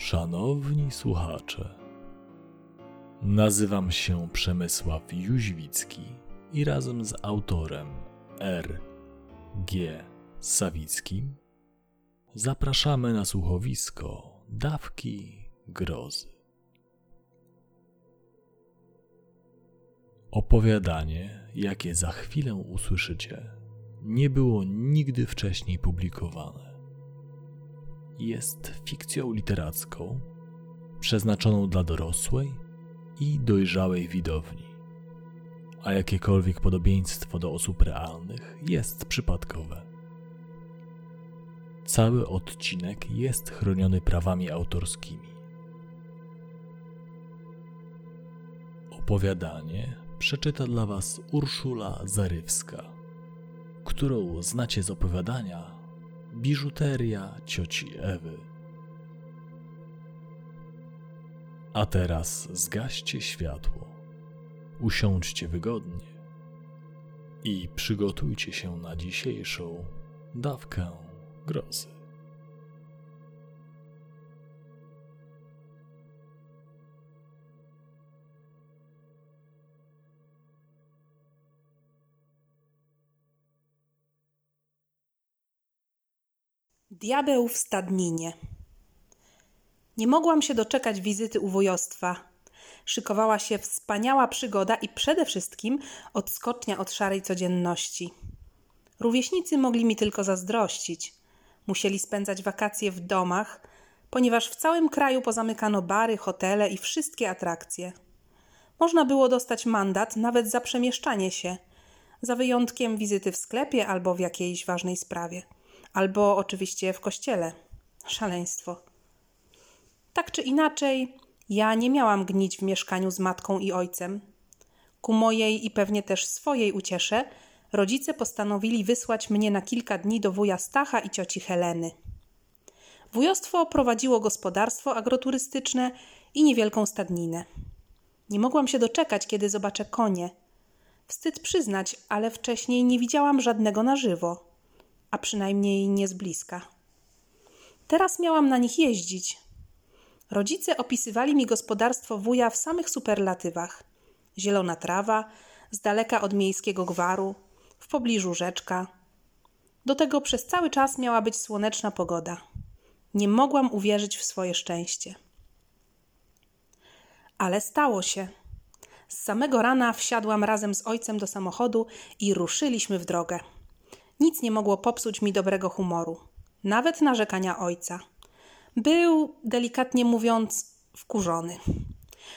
Szanowni słuchacze, nazywam się Przemysław Jóźwicki i razem z autorem R. G. Sawickim zapraszamy na słuchowisko Dawki Grozy. Opowiadanie, jakie za chwilę usłyszycie, nie było nigdy wcześniej publikowane jest fikcją literacką przeznaczoną dla dorosłej i dojrzałej widowni, a jakiekolwiek podobieństwo do osób realnych jest przypadkowe. Cały odcinek jest chroniony prawami autorskimi. Opowiadanie przeczyta dla Was Urszula Zarywska, którą znacie z opowiadania biżuteria cioci Ewy. A teraz zgaście światło, usiądźcie wygodnie i przygotujcie się na dzisiejszą dawkę grozy. Diabeł w stadninie. Nie mogłam się doczekać wizyty u wujostwa. Szykowała się wspaniała przygoda i przede wszystkim odskocznia od szarej codzienności. Rówieśnicy mogli mi tylko zazdrościć. Musieli spędzać wakacje w domach, ponieważ w całym kraju pozamykano bary, hotele i wszystkie atrakcje. Można było dostać mandat nawet za przemieszczanie się, za wyjątkiem wizyty w sklepie albo w jakiejś ważnej sprawie albo oczywiście w kościele. Szaleństwo. Tak czy inaczej, ja nie miałam gnić w mieszkaniu z matką i ojcem. Ku mojej i pewnie też swojej uciesze, rodzice postanowili wysłać mnie na kilka dni do wuja Stacha i cioci Heleny. Wujostwo prowadziło gospodarstwo agroturystyczne i niewielką stadninę. Nie mogłam się doczekać, kiedy zobaczę konie. Wstyd przyznać, ale wcześniej nie widziałam żadnego na żywo a przynajmniej nie z bliska. Teraz miałam na nich jeździć. Rodzice opisywali mi gospodarstwo wuja w samych superlatywach: zielona trawa, z daleka od miejskiego gwaru, w pobliżu rzeczka. Do tego przez cały czas miała być słoneczna pogoda. Nie mogłam uwierzyć w swoje szczęście. Ale stało się. Z samego rana wsiadłam razem z ojcem do samochodu i ruszyliśmy w drogę. Nic nie mogło popsuć mi dobrego humoru, nawet narzekania ojca. Był, delikatnie mówiąc, wkurzony.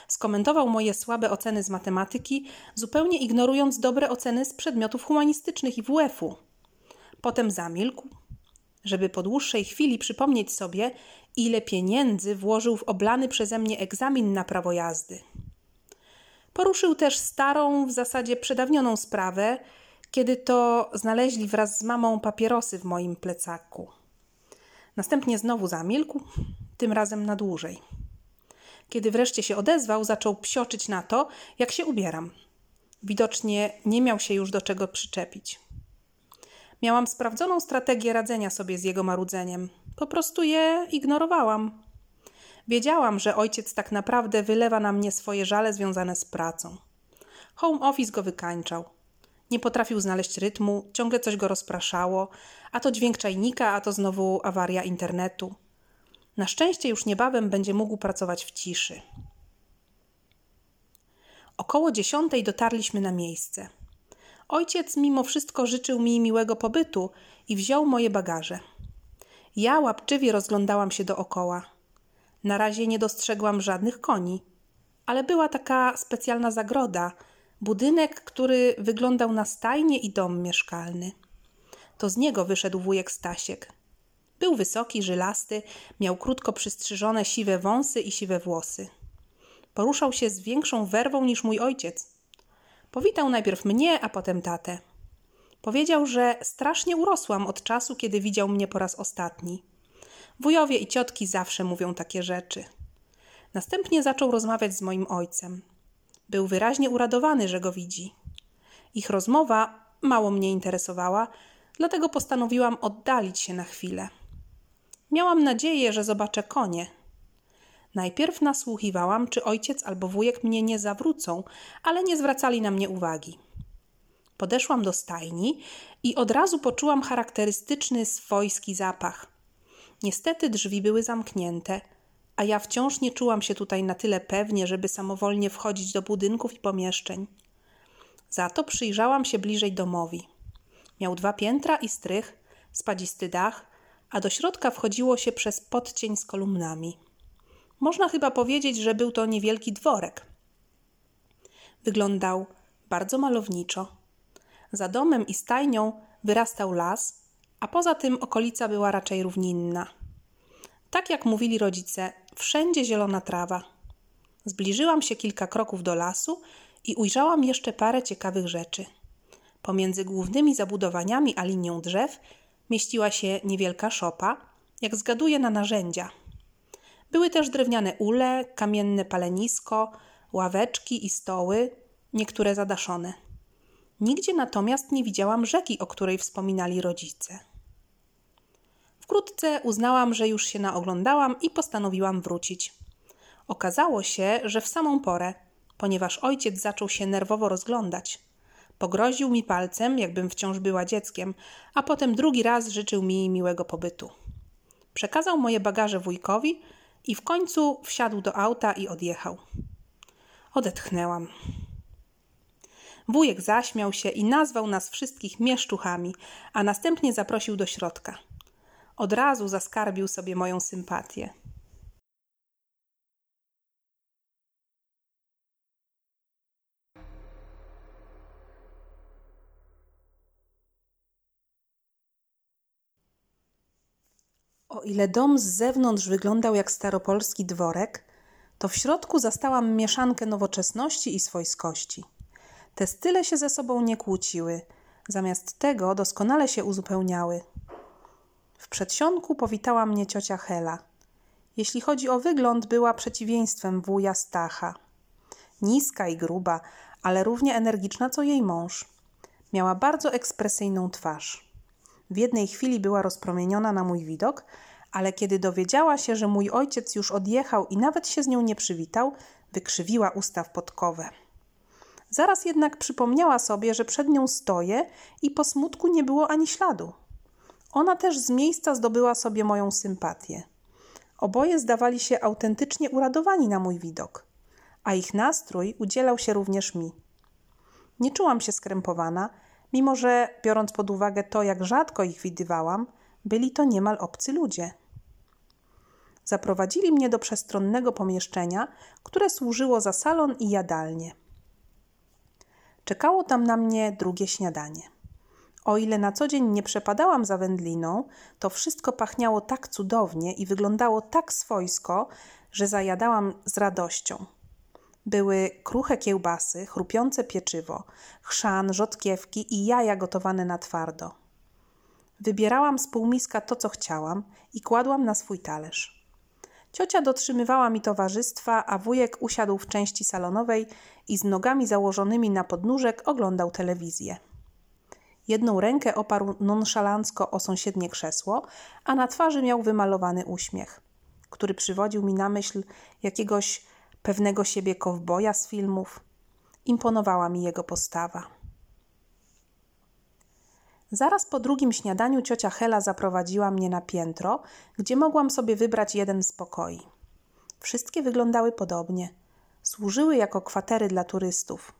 Skomentował moje słabe oceny z matematyki, zupełnie ignorując dobre oceny z przedmiotów humanistycznych i WF-u. Potem zamilkł, żeby po dłuższej chwili przypomnieć sobie, ile pieniędzy włożył w oblany przeze mnie egzamin na prawo jazdy. Poruszył też starą, w zasadzie przedawnioną sprawę, kiedy to znaleźli wraz z mamą papierosy w moim plecaku. Następnie znowu zamilkł, tym razem na dłużej. Kiedy wreszcie się odezwał, zaczął psioczyć na to, jak się ubieram. Widocznie nie miał się już do czego przyczepić. Miałam sprawdzoną strategię radzenia sobie z jego marudzeniem. Po prostu je ignorowałam. Wiedziałam, że ojciec tak naprawdę wylewa na mnie swoje żale związane z pracą. Home office go wykańczał. Nie potrafił znaleźć rytmu, ciągle coś go rozpraszało, a to dźwięk czajnika, a to znowu awaria internetu. Na szczęście już niebawem będzie mógł pracować w ciszy. Około dziesiątej dotarliśmy na miejsce. Ojciec mimo wszystko życzył mi miłego pobytu i wziął moje bagaże. Ja łapczywie rozglądałam się dookoła. Na razie nie dostrzegłam żadnych koni, ale była taka specjalna zagroda – Budynek, który wyglądał na stajnię i dom mieszkalny. To z niego wyszedł wujek Stasiek. Był wysoki, żylasty, miał krótko przystrzyżone siwe wąsy i siwe włosy. Poruszał się z większą werwą niż mój ojciec. Powitał najpierw mnie, a potem tatę. Powiedział, że strasznie urosłam od czasu, kiedy widział mnie po raz ostatni. Wujowie i ciotki zawsze mówią takie rzeczy. Następnie zaczął rozmawiać z moim ojcem. Był wyraźnie uradowany, że go widzi. Ich rozmowa mało mnie interesowała, dlatego postanowiłam oddalić się na chwilę. Miałam nadzieję, że zobaczę konie. Najpierw nasłuchiwałam, czy ojciec albo wujek mnie nie zawrócą, ale nie zwracali na mnie uwagi. Podeszłam do stajni i od razu poczułam charakterystyczny swojski zapach. Niestety drzwi były zamknięte, a ja wciąż nie czułam się tutaj na tyle pewnie, żeby samowolnie wchodzić do budynków i pomieszczeń. Za to przyjrzałam się bliżej domowi. Miał dwa piętra i strych, spadzisty dach, a do środka wchodziło się przez podcień z kolumnami. Można chyba powiedzieć, że był to niewielki dworek. Wyglądał bardzo malowniczo. Za domem i stajnią wyrastał las, a poza tym okolica była raczej równinna. Tak jak mówili rodzice, wszędzie zielona trawa. Zbliżyłam się kilka kroków do lasu i ujrzałam jeszcze parę ciekawych rzeczy. Pomiędzy głównymi zabudowaniami a linią drzew mieściła się niewielka szopa, jak zgaduję na narzędzia. Były też drewniane ule, kamienne palenisko, ławeczki i stoły, niektóre zadaszone. Nigdzie natomiast nie widziałam rzeki, o której wspominali rodzice. Wkrótce uznałam, że już się naoglądałam i postanowiłam wrócić. Okazało się, że w samą porę, ponieważ ojciec zaczął się nerwowo rozglądać. Pogroził mi palcem, jakbym wciąż była dzieckiem, a potem drugi raz życzył mi miłego pobytu. Przekazał moje bagaże wujkowi i w końcu wsiadł do auta i odjechał. Odetchnęłam. Wujek zaśmiał się i nazwał nas wszystkich mieszczuchami, a następnie zaprosił do środka. Od razu zaskarbił sobie moją sympatię. O ile dom z zewnątrz wyglądał jak staropolski dworek, to w środku zastałam mieszankę nowoczesności i swojskości. Te style się ze sobą nie kłóciły, zamiast tego doskonale się uzupełniały. W przedsionku powitała mnie ciocia Hela. Jeśli chodzi o wygląd, była przeciwieństwem wuja Stacha. Niska i gruba, ale równie energiczna co jej mąż. Miała bardzo ekspresyjną twarz. W jednej chwili była rozpromieniona na mój widok, ale kiedy dowiedziała się, że mój ojciec już odjechał i nawet się z nią nie przywitał, wykrzywiła usta w podkowę. Zaraz jednak przypomniała sobie, że przed nią stoję i po smutku nie było ani śladu. Ona też z miejsca zdobyła sobie moją sympatię. Oboje zdawali się autentycznie uradowani na mój widok, a ich nastrój udzielał się również mi. Nie czułam się skrępowana, mimo że, biorąc pod uwagę to, jak rzadko ich widywałam, byli to niemal obcy ludzie. Zaprowadzili mnie do przestronnego pomieszczenia, które służyło za salon i jadalnię. Czekało tam na mnie drugie śniadanie. O ile na co dzień nie przepadałam za wędliną, to wszystko pachniało tak cudownie i wyglądało tak swojsko, że zajadałam z radością. Były kruche kiełbasy, chrupiące pieczywo, chrzan, rzodkiewki i jaja gotowane na twardo. Wybierałam z półmiska to, co chciałam i kładłam na swój talerz. Ciocia dotrzymywała mi towarzystwa, a wujek usiadł w części salonowej i z nogami założonymi na podnóżek oglądał telewizję. Jedną rękę oparł nonszalancko o sąsiednie krzesło, a na twarzy miał wymalowany uśmiech, który przywodził mi na myśl jakiegoś pewnego siebie kowboja z filmów. Imponowała mi jego postawa. Zaraz po drugim śniadaniu ciocia Hela zaprowadziła mnie na piętro, gdzie mogłam sobie wybrać jeden z pokoi. Wszystkie wyglądały podobnie. Służyły jako kwatery dla turystów.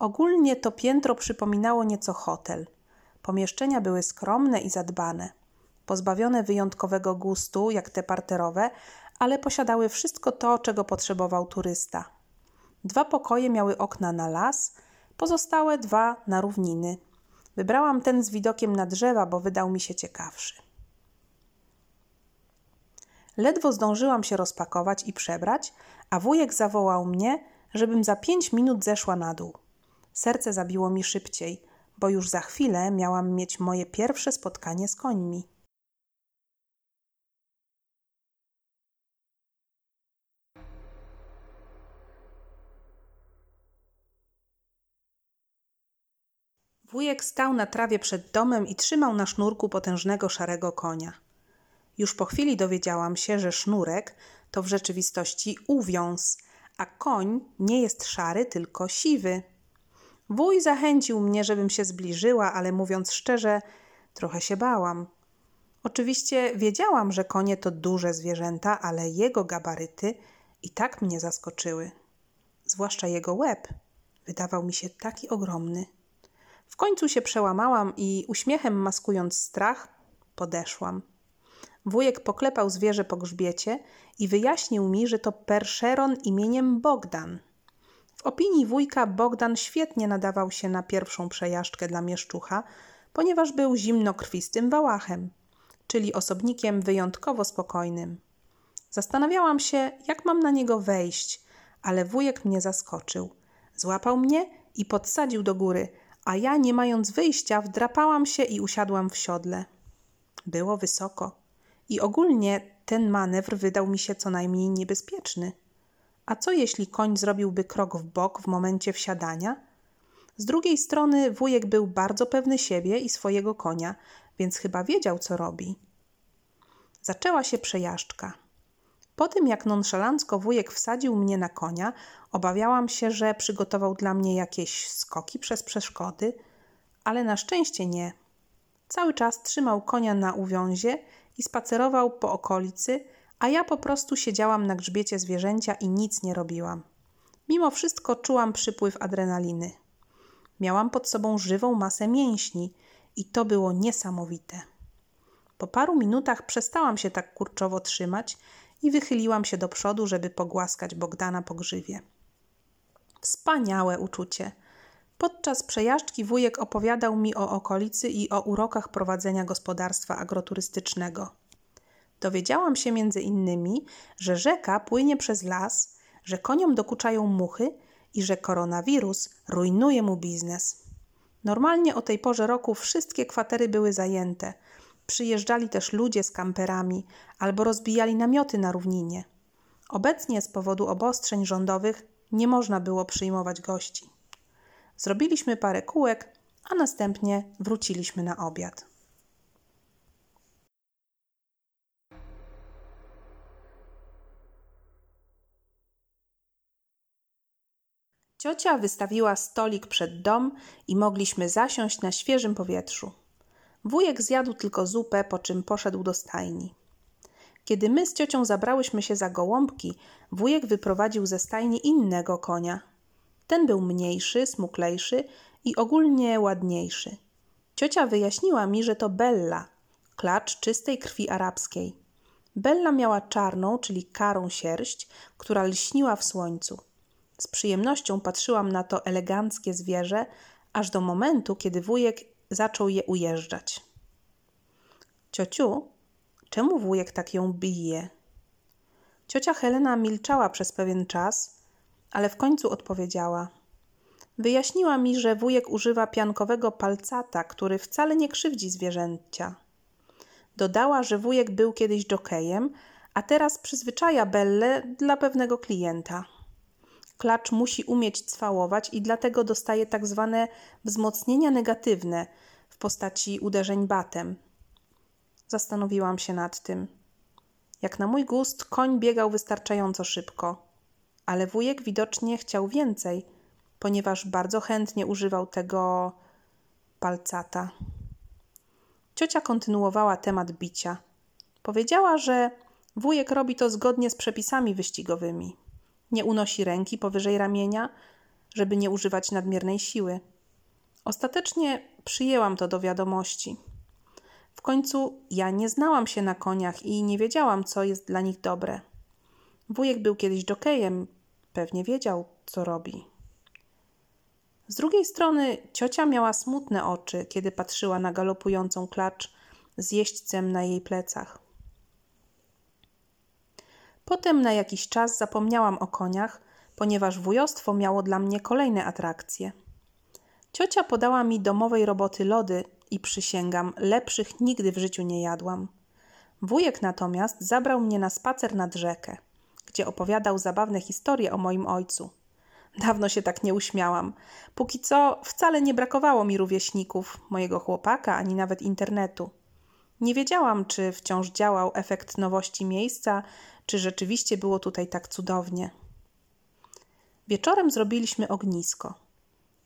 Ogólnie to piętro przypominało nieco hotel. Pomieszczenia były skromne i zadbane, pozbawione wyjątkowego gustu, jak te parterowe, ale posiadały wszystko to, czego potrzebował turysta. Dwa pokoje miały okna na las, pozostałe dwa na równiny. Wybrałam ten z widokiem na drzewa, bo wydał mi się ciekawszy. Ledwo zdążyłam się rozpakować i przebrać, a wujek zawołał mnie, żebym za pięć minut zeszła na dół. Serce zabiło mi szybciej, bo już za chwilę miałam mieć moje pierwsze spotkanie z końmi. Wujek stał na trawie przed domem i trzymał na sznurku potężnego szarego konia. Już po chwili dowiedziałam się, że sznurek To w rzeczywistości uwiąz, a koń nie jest szary, tylko siwy. Wuj zachęcił mnie, żebym się zbliżyła, ale mówiąc szczerze, trochę się bałam. Oczywiście wiedziałam, że konie to duże zwierzęta, ale jego gabaryty i tak mnie zaskoczyły. Zwłaszcza jego łeb wydawał mi się taki ogromny. W końcu się przełamałam i uśmiechem maskując strach, podeszłam. Wujek poklepał zwierzę po grzbiecie i wyjaśnił mi, że to perszeron imieniem Bogdan. W opinii wujka Bogdan świetnie nadawał się na pierwszą przejażdżkę dla mieszczucha, ponieważ był zimnokrwistym wałachem, czyli osobnikiem wyjątkowo spokojnym. Zastanawiałam się, jak mam na niego wejść, ale wujek mnie zaskoczył. Złapał mnie i podsadził do góry, a ja, nie mając wyjścia, wdrapałam się i usiadłam w siodle. Było wysoko i ogólnie ten manewr wydał mi się co najmniej niebezpieczny. A co jeśli koń zrobiłby krok w bok w momencie wsiadania? Z drugiej strony wujek był bardzo pewny siebie i swojego konia, więc chyba wiedział, co robi. Zaczęła się przejażdżka. Po tym, jak nonszalancko wujek wsadził mnie na konia, obawiałam się, że przygotował dla mnie jakieś skoki przez przeszkody, ale na szczęście nie. Cały czas trzymał konia na uwiązie i spacerował po okolicy, a ja po prostu siedziałam na grzbiecie zwierzęcia i nic nie robiłam. Mimo wszystko czułam przypływ adrenaliny. Miałam pod sobą żywą masę mięśni i to było niesamowite. Po paru minutach przestałam się tak kurczowo trzymać i wychyliłam się do przodu, żeby pogłaskać Bogdana po grzywie. Wspaniałe uczucie. Podczas przejażdżki wujek opowiadał mi o okolicy i o urokach prowadzenia gospodarstwa agroturystycznego. Dowiedziałam się między innymi, że rzeka płynie przez las, że koniom dokuczają muchy i że koronawirus rujnuje mu biznes. Normalnie o tej porze roku wszystkie kwatery były zajęte. Przyjeżdżali też ludzie z kamperami albo rozbijali namioty na równinie. Obecnie z powodu obostrzeń rządowych nie można było przyjmować gości. Zrobiliśmy parę kółek, a następnie wróciliśmy na obiad. Ciocia wystawiła stolik przed dom i mogliśmy zasiąść na świeżym powietrzu. Wujek zjadł tylko zupę, po czym poszedł do stajni. Kiedy my z ciocią zabrałyśmy się za gołąbki, wujek wyprowadził ze stajni innego konia. Ten był mniejszy, smuklejszy i ogólnie ładniejszy. Ciocia wyjaśniła mi, że to Bella, klacz czystej krwi arabskiej. Bella miała czarną, czyli karą sierść, która lśniła w słońcu. Z przyjemnością patrzyłam na to eleganckie zwierzę, aż do momentu, kiedy wujek zaczął je ujeżdżać. Ciociu, czemu wujek tak ją bije? Ciocia Helena milczała przez pewien czas, ale w końcu odpowiedziała. Wyjaśniła mi, że wujek używa piankowego palcata, który wcale nie krzywdzi zwierzęcia. Dodała, że wujek był kiedyś jokejem, a teraz przyzwyczaja Belle dla pewnego klienta. Klacz musi umieć cwałować i dlatego dostaje tak zwane wzmocnienia negatywne w postaci uderzeń batem. Zastanowiłam się nad tym. Jak na mój gust, koń biegał wystarczająco szybko, ale wujek widocznie chciał więcej, ponieważ bardzo chętnie używał tego palcata. Ciocia kontynuowała temat bicia. Powiedziała, że wujek robi to zgodnie z przepisami wyścigowymi nie unosi ręki powyżej ramienia, żeby nie używać nadmiernej siły. Ostatecznie przyjęłam to do wiadomości. W końcu ja nie znałam się na koniach i nie wiedziałam, co jest dla nich dobre. Wujek był kiedyś jokejem, pewnie wiedział, co robi. Z drugiej strony ciocia miała smutne oczy, kiedy patrzyła na galopującą klacz z jeźdźcem na jej plecach. Potem na jakiś czas zapomniałam o koniach, ponieważ wujostwo miało dla mnie kolejne atrakcje. Ciocia podała mi domowej roboty lody i przysięgam, lepszych nigdy w życiu nie jadłam. Wujek natomiast zabrał mnie na spacer nad rzekę, gdzie opowiadał zabawne historie o moim ojcu. Dawno się tak nie uśmiałam. Póki co wcale nie brakowało mi rówieśników, mojego chłopaka, ani nawet internetu. Nie wiedziałam, czy wciąż działał efekt nowości miejsca, czy rzeczywiście było tutaj tak cudownie. Wieczorem zrobiliśmy ognisko.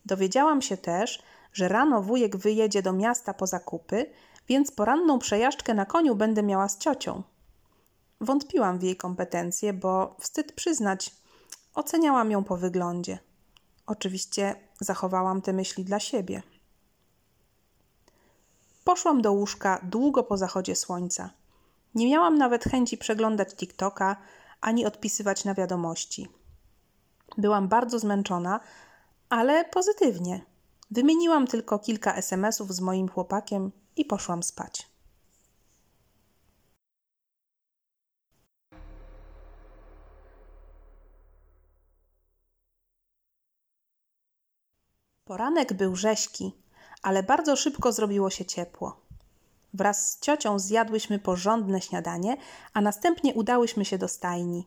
Dowiedziałam się też, że rano wujek wyjedzie do miasta po zakupy, więc poranną przejażdżkę na koniu będę miała z ciocią. Wątpiłam w jej kompetencje, bo wstyd przyznać, oceniałam ją po wyglądzie. Oczywiście zachowałam te myśli dla siebie. Poszłam do łóżka długo po zachodzie słońca. Nie miałam nawet chęci przeglądać TikToka ani odpisywać na wiadomości. Byłam bardzo zmęczona, ale pozytywnie. Wymieniłam tylko kilka SMS-ów z moim chłopakiem i poszłam spać. Poranek był rześki, ale bardzo szybko zrobiło się ciepło. Wraz z ciocią zjadłyśmy porządne śniadanie, a następnie udałyśmy się do stajni.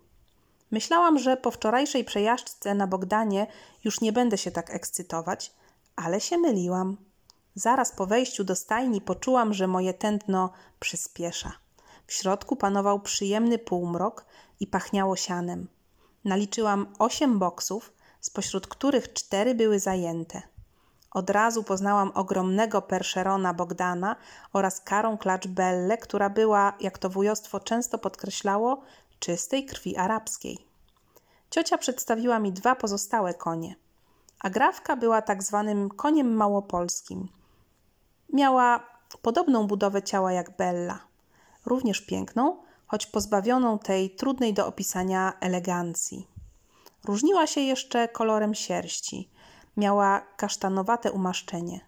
Myślałam, że po wczorajszej przejażdżce na Bogdanie już nie będę się tak ekscytować, ale się myliłam. Zaraz po wejściu do stajni poczułam, że moje tętno przyspiesza. W środku panował przyjemny półmrok i pachniało sianem. Naliczyłam osiem boksów, spośród których cztery były zajęte. Od razu poznałam ogromnego perszerona Bogdana oraz karą klacz Belle, która była, jak to wujostwo często podkreślało, czystej krwi arabskiej. Ciocia przedstawiła mi dwa pozostałe konie. Agrawka była tak zwanym koniem małopolskim. Miała podobną budowę ciała jak Bella, również piękną, choć pozbawioną tej trudnej do opisania elegancji. Różniła się jeszcze kolorem sierści. Miała kasztanowate umaszczenie.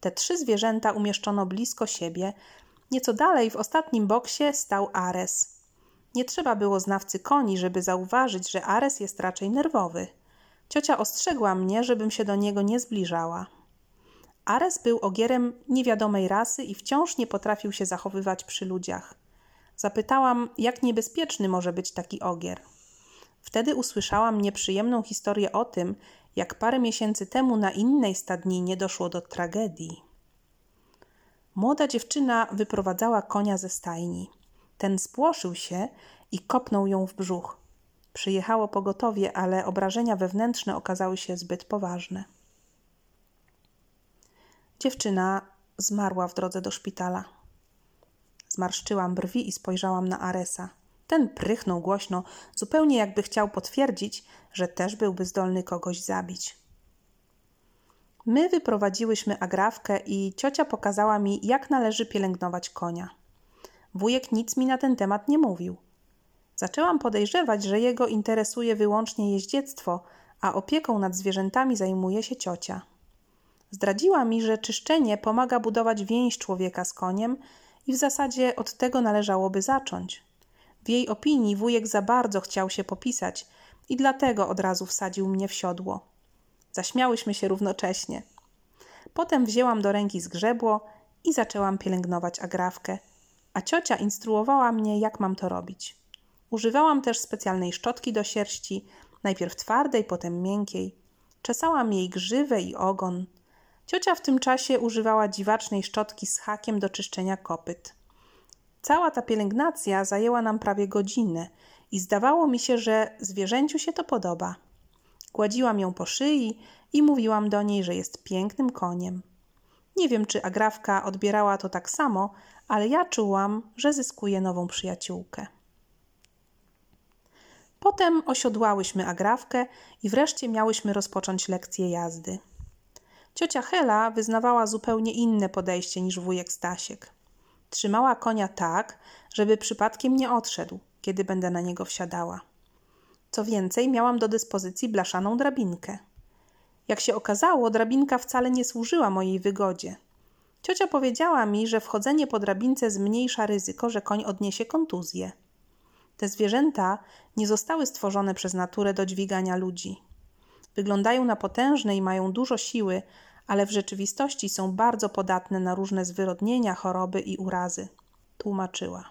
Te trzy zwierzęta umieszczono blisko siebie. Nieco dalej w ostatnim boksie stał Ares. Nie trzeba było znawcy koni, żeby zauważyć, że Ares jest raczej nerwowy. Ciocia ostrzegła mnie, żebym się do niego nie zbliżała. Ares był ogierem niewiadomej rasy i wciąż nie potrafił się zachowywać przy ludziach. Zapytałam, jak niebezpieczny może być taki ogier. Wtedy usłyszałam nieprzyjemną historię o tym, jak parę miesięcy temu na innej stadninie doszło do tragedii. Młoda dziewczyna wyprowadzała konia ze stajni. Ten spłoszył się i kopnął ją w brzuch. Przyjechało pogotowie, ale obrażenia wewnętrzne okazały się zbyt poważne. Dziewczyna zmarła w drodze do szpitala. Zmarszczyłam brwi i spojrzałam na Aresa. Ten prychnął głośno, zupełnie jakby chciał potwierdzić, że też byłby zdolny kogoś zabić. My wyprowadziłyśmy agrawkę i ciocia pokazała mi, jak należy pielęgnować konia. Wujek nic mi na ten temat nie mówił. Zaczęłam podejrzewać, że jego interesuje wyłącznie jeździectwo, a opieką nad zwierzętami zajmuje się ciocia. Zdradziła mi, że czyszczenie pomaga budować więź człowieka z koniem i w zasadzie od tego należałoby zacząć. W jej opinii wujek za bardzo chciał się popisać i dlatego od razu wsadził mnie w siodło. Zaśmiałyśmy się równocześnie. Potem wzięłam do ręki zgrzebło i zaczęłam pielęgnować agrawkę, a ciocia instruowała mnie, jak mam to robić. Używałam też specjalnej szczotki do sierści, najpierw twardej, potem miękkiej. Czesałam jej grzywę i ogon. Ciocia w tym czasie używała dziwacznej szczotki z hakiem do czyszczenia kopyt. Cała ta pielęgnacja zajęła nam prawie godzinę i zdawało mi się, że zwierzęciu się to podoba. Gładziłam ją po szyi i mówiłam do niej, że jest pięknym koniem. Nie wiem, czy Agrawka odbierała to tak samo, ale ja czułam, że zyskuje nową przyjaciółkę. Potem osiodłałyśmy Agrawkę i wreszcie miałyśmy rozpocząć lekcję jazdy. Ciocia Hela wyznawała zupełnie inne podejście niż wujek Stasiek. Trzymała konia tak, żeby przypadkiem nie odszedł, kiedy będę na niego wsiadała. Co więcej, miałam do dyspozycji blaszaną drabinkę. Jak się okazało, drabinka wcale nie służyła mojej wygodzie. Ciocia powiedziała mi, że wchodzenie po drabince zmniejsza ryzyko, że koń odniesie kontuzję. Te zwierzęta nie zostały stworzone przez naturę do dźwigania ludzi. Wyglądają na potężne i mają dużo siły, ale w rzeczywistości są bardzo podatne na różne zwyrodnienia, choroby i urazy, tłumaczyła.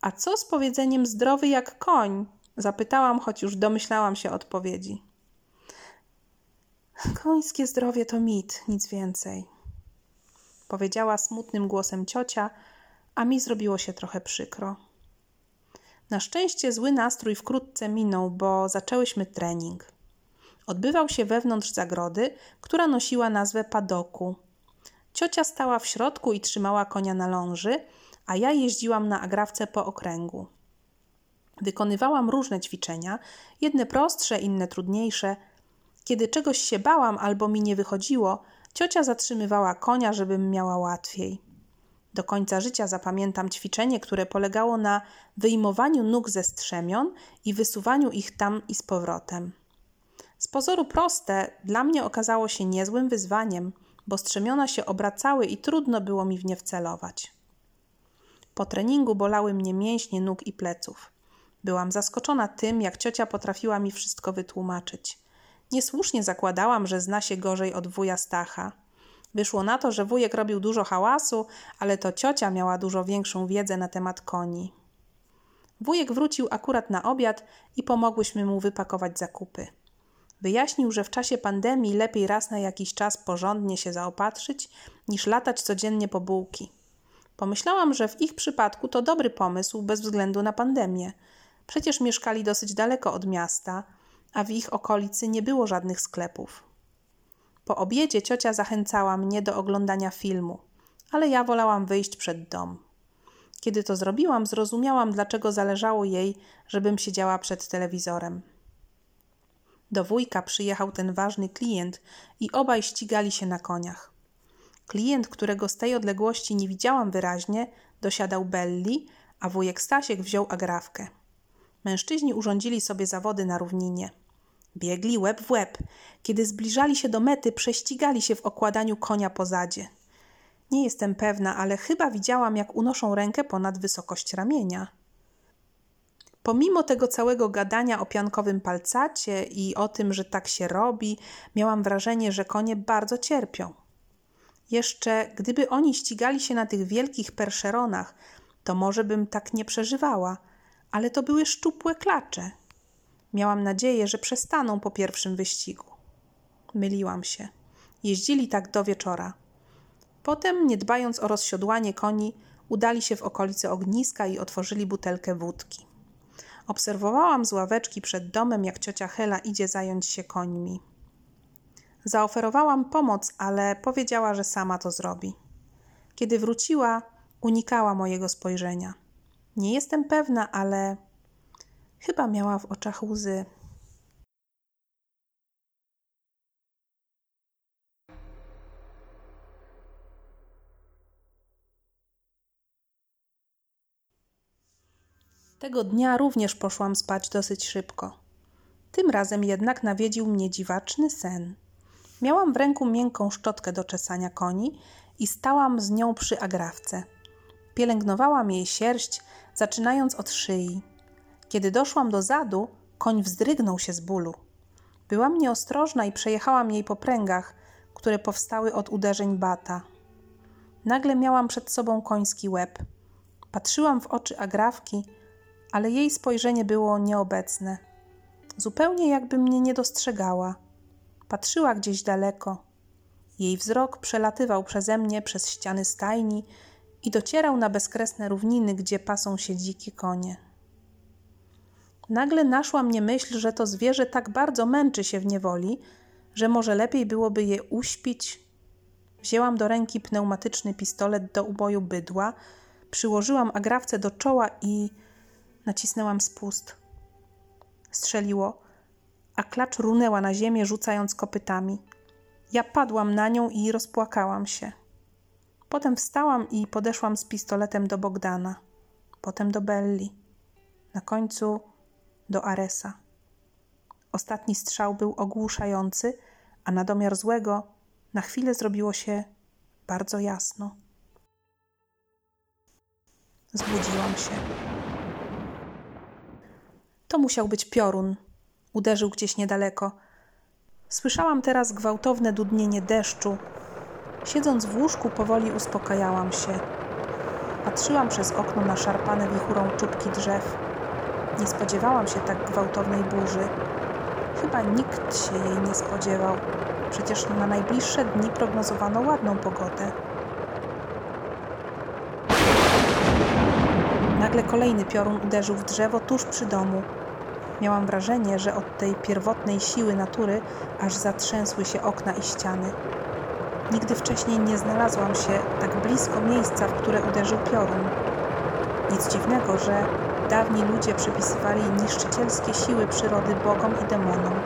A co z powiedzeniem zdrowy jak koń? Zapytałam, choć już domyślałam się odpowiedzi. Końskie zdrowie to mit, nic więcej. Powiedziała smutnym głosem ciocia, a mi zrobiło się trochę przykro. Na szczęście zły nastrój wkrótce minął, bo zaczęłyśmy trening. Odbywał się wewnątrz zagrody, która nosiła nazwę padoku. Ciocia stała w środku i trzymała konia na ląży, a ja jeździłam na agrawce po okręgu. Wykonywałam różne ćwiczenia, jedne prostsze, inne trudniejsze. Kiedy czegoś się bałam albo mi nie wychodziło, ciocia zatrzymywała konia, żebym miała łatwiej. Do końca życia zapamiętam ćwiczenie, które polegało na wyjmowaniu nóg ze strzemion i wysuwaniu ich tam i z powrotem. Z pozoru proste, dla mnie okazało się niezłym wyzwaniem, bo strzemiona się obracały i trudno było mi w nie wcelować. Po treningu bolały mnie mięśnie nóg i pleców. Byłam zaskoczona tym, jak ciocia potrafiła mi wszystko wytłumaczyć. Niesłusznie zakładałam, że zna się gorzej od wuja Stacha. Wyszło na to, że wujek robił dużo hałasu, ale to ciocia miała dużo większą wiedzę na temat koni. Wujek wrócił akurat na obiad i pomogłyśmy mu wypakować zakupy. Wyjaśnił, że w czasie pandemii lepiej raz na jakiś czas porządnie się zaopatrzyć, niż latać codziennie po bułki. Pomyślałam, że w ich przypadku to dobry pomysł bez względu na pandemię. Przecież mieszkali dosyć daleko od miasta, a w ich okolicy nie było żadnych sklepów. Po obiedzie ciocia zachęcała mnie do oglądania filmu, ale ja wolałam wyjść przed dom. Kiedy to zrobiłam, zrozumiałam, dlaczego zależało jej, żebym siedziała przed telewizorem. Do wujka przyjechał ten ważny klient i obaj ścigali się na koniach. Klient, którego z tej odległości nie widziałam wyraźnie, dosiadał Belli, a wujek Stasiek wziął agrawkę. Mężczyźni urządzili sobie zawody na równinie. Biegli łeb w łeb. Kiedy zbliżali się do mety, prześcigali się w okładaniu konia po zadzie. Nie jestem pewna, ale chyba widziałam, jak unoszą rękę ponad wysokość ramienia. Pomimo tego całego gadania o piankowym palcacie i o tym, że tak się robi, miałam wrażenie, że konie bardzo cierpią. Jeszcze gdyby oni ścigali się na tych wielkich perszeronach, to może bym tak nie przeżywała, ale to były szczupłe klacze. Miałam nadzieję, że przestaną po pierwszym wyścigu. Myliłam się. Jeździli tak do wieczora. Potem, nie dbając o rozsiodłanie koni, udali się w okolice ogniska i otworzyli butelkę wódki. Obserwowałam z ławeczki przed domem, jak ciocia Hela idzie zająć się końmi. Zaoferowałam pomoc, ale powiedziała, że sama to zrobi. Kiedy wróciła, unikała mojego spojrzenia. Nie jestem pewna, ale chyba miała w oczach łzy. Tego dnia również poszłam spać dosyć szybko. Tym razem jednak nawiedził mnie dziwaczny sen. Miałam w ręku miękką szczotkę do czesania koni i stałam z nią przy agrawce. Pielęgnowałam jej sierść, zaczynając od szyi. Kiedy doszłam do zadu, koń wzdrygnął się z bólu. Byłam nieostrożna i przejechałam jej po pręgach, które powstały od uderzeń bata. Nagle miałam przed sobą koński łeb. Patrzyłam w oczy agrawki, ale jej spojrzenie było nieobecne. Zupełnie jakby mnie nie dostrzegała. Patrzyła gdzieś daleko. Jej wzrok przelatywał przeze mnie przez ściany stajni i docierał na bezkresne równiny, gdzie pasą się dzikie konie. Nagle naszła mnie myśl, że to zwierzę tak bardzo męczy się w niewoli, że może lepiej byłoby je uśpić. Wzięłam do ręki pneumatyczny pistolet do uboju bydła, przyłożyłam agrawce do czoła i nacisnęłam spust. Strzeliło, a klacz runęła na ziemię, rzucając kopytami. Ja padłam na nią i rozpłakałam się. Potem wstałam i podeszłam z pistoletem do Bogdana, potem do Belli, na końcu do Aresa. Ostatni strzał był ogłuszający, a na domiar złego na chwilę zrobiło się bardzo jasno. Zbudziłam się. To musiał być piorun. Uderzył gdzieś niedaleko. Słyszałam teraz gwałtowne dudnienie deszczu. Siedząc w łóżku, powoli uspokajałam się. Patrzyłam przez okno na szarpane wichurą czubki drzew. Nie spodziewałam się tak gwałtownej burzy. Chyba nikt się jej nie spodziewał. Przecież na najbliższe dni prognozowano ładną pogodę. nagle kolejny piorun uderzył w drzewo tuż przy domu. Miałam wrażenie, że od tej pierwotnej siły natury aż zatrzęsły się okna i ściany. Nigdy wcześniej nie znalazłam się tak blisko miejsca, w które uderzył piorun. Nic dziwnego, że dawni ludzie przypisywali niszczycielskie siły przyrody bogom i demonom.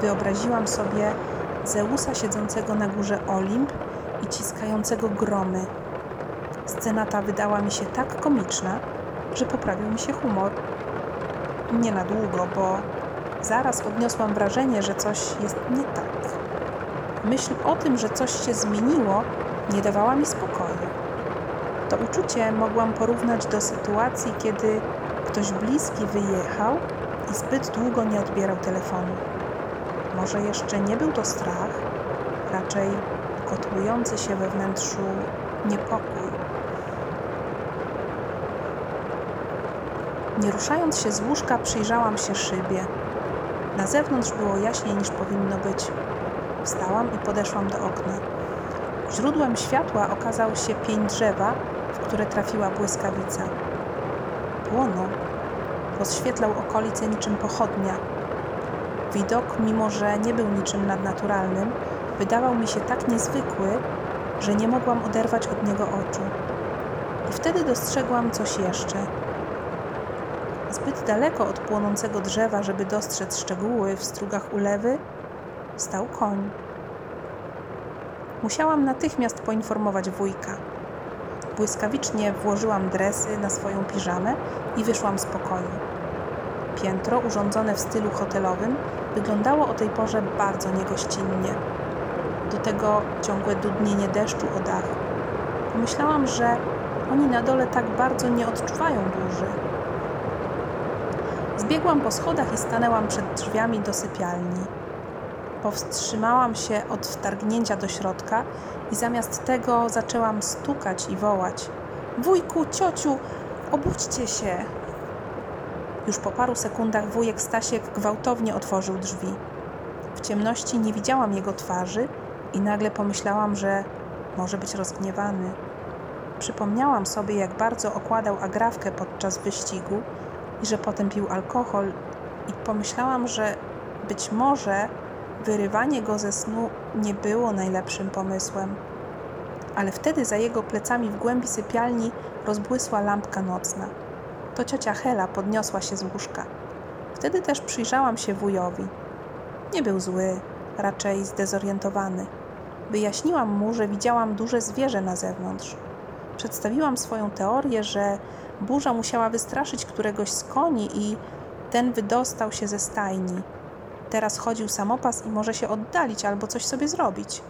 Wyobraziłam sobie Zeusa siedzącego na górze Olimp i ciskającego gromy. Scena ta wydała mi się tak komiczna, że poprawił mi się humor. Nie na długo, bo zaraz odniosłam wrażenie, że coś jest nie tak. Myśl o tym, że coś się zmieniło, nie dawała mi spokoju. To uczucie mogłam porównać do sytuacji, kiedy ktoś bliski wyjechał i zbyt długo nie odbierał telefonu. Może jeszcze nie był to strach, raczej kotłujący się we wnętrzu niepokój. Nie ruszając się z łóżka, przyjrzałam się szybie. Na zewnątrz było jaśniej niż powinno być. Wstałam i podeszłam do okna. Źródłem światła okazał się pień drzewa, w które trafiła błyskawica. Płonął. Rozświetlał okolice niczym pochodnia. Widok, mimo że nie był niczym nadnaturalnym, wydawał mi się tak niezwykły, że nie mogłam oderwać od niego oczu. I wtedy dostrzegłam coś jeszcze. Zbyt daleko od płonącego drzewa, żeby dostrzec szczegóły w strugach ulewy, stał koń. Musiałam natychmiast poinformować wujka. Błyskawicznie włożyłam dresy na swoją piżamę i wyszłam z pokoju. Piętro, urządzone w stylu hotelowym, wyglądało o tej porze bardzo niegościnnie. Do tego ciągłe dudnienie deszczu o dach. Pomyślałam, że oni na dole tak bardzo nie odczuwają burzy. Zbiegłam po schodach i stanęłam przed drzwiami do sypialni. Powstrzymałam się od wtargnięcia do środka i zamiast tego zaczęłam stukać i wołać: Wujku, ciociu, obudźcie się! Już po paru sekundach wujek Stasiek gwałtownie otworzył drzwi. W ciemności nie widziałam jego twarzy i nagle pomyślałam, że może być rozgniewany. Przypomniałam sobie, jak bardzo okładał agrawkę podczas wyścigu i że potem pił alkohol, i pomyślałam, że być może wyrywanie go ze snu nie było najlepszym pomysłem. Ale wtedy za jego plecami w głębi sypialni rozbłysła lampka nocna. To ciocia Hela podniosła się z łóżka. Wtedy też przyjrzałam się wujowi. Nie był zły, raczej zdezorientowany. Wyjaśniłam mu, że widziałam duże zwierzę na zewnątrz. Przedstawiłam swoją teorię, że burza musiała wystraszyć któregoś z koni i ten wydostał się ze stajni. Teraz chodził samopas i może się oddalić albo coś sobie zrobić.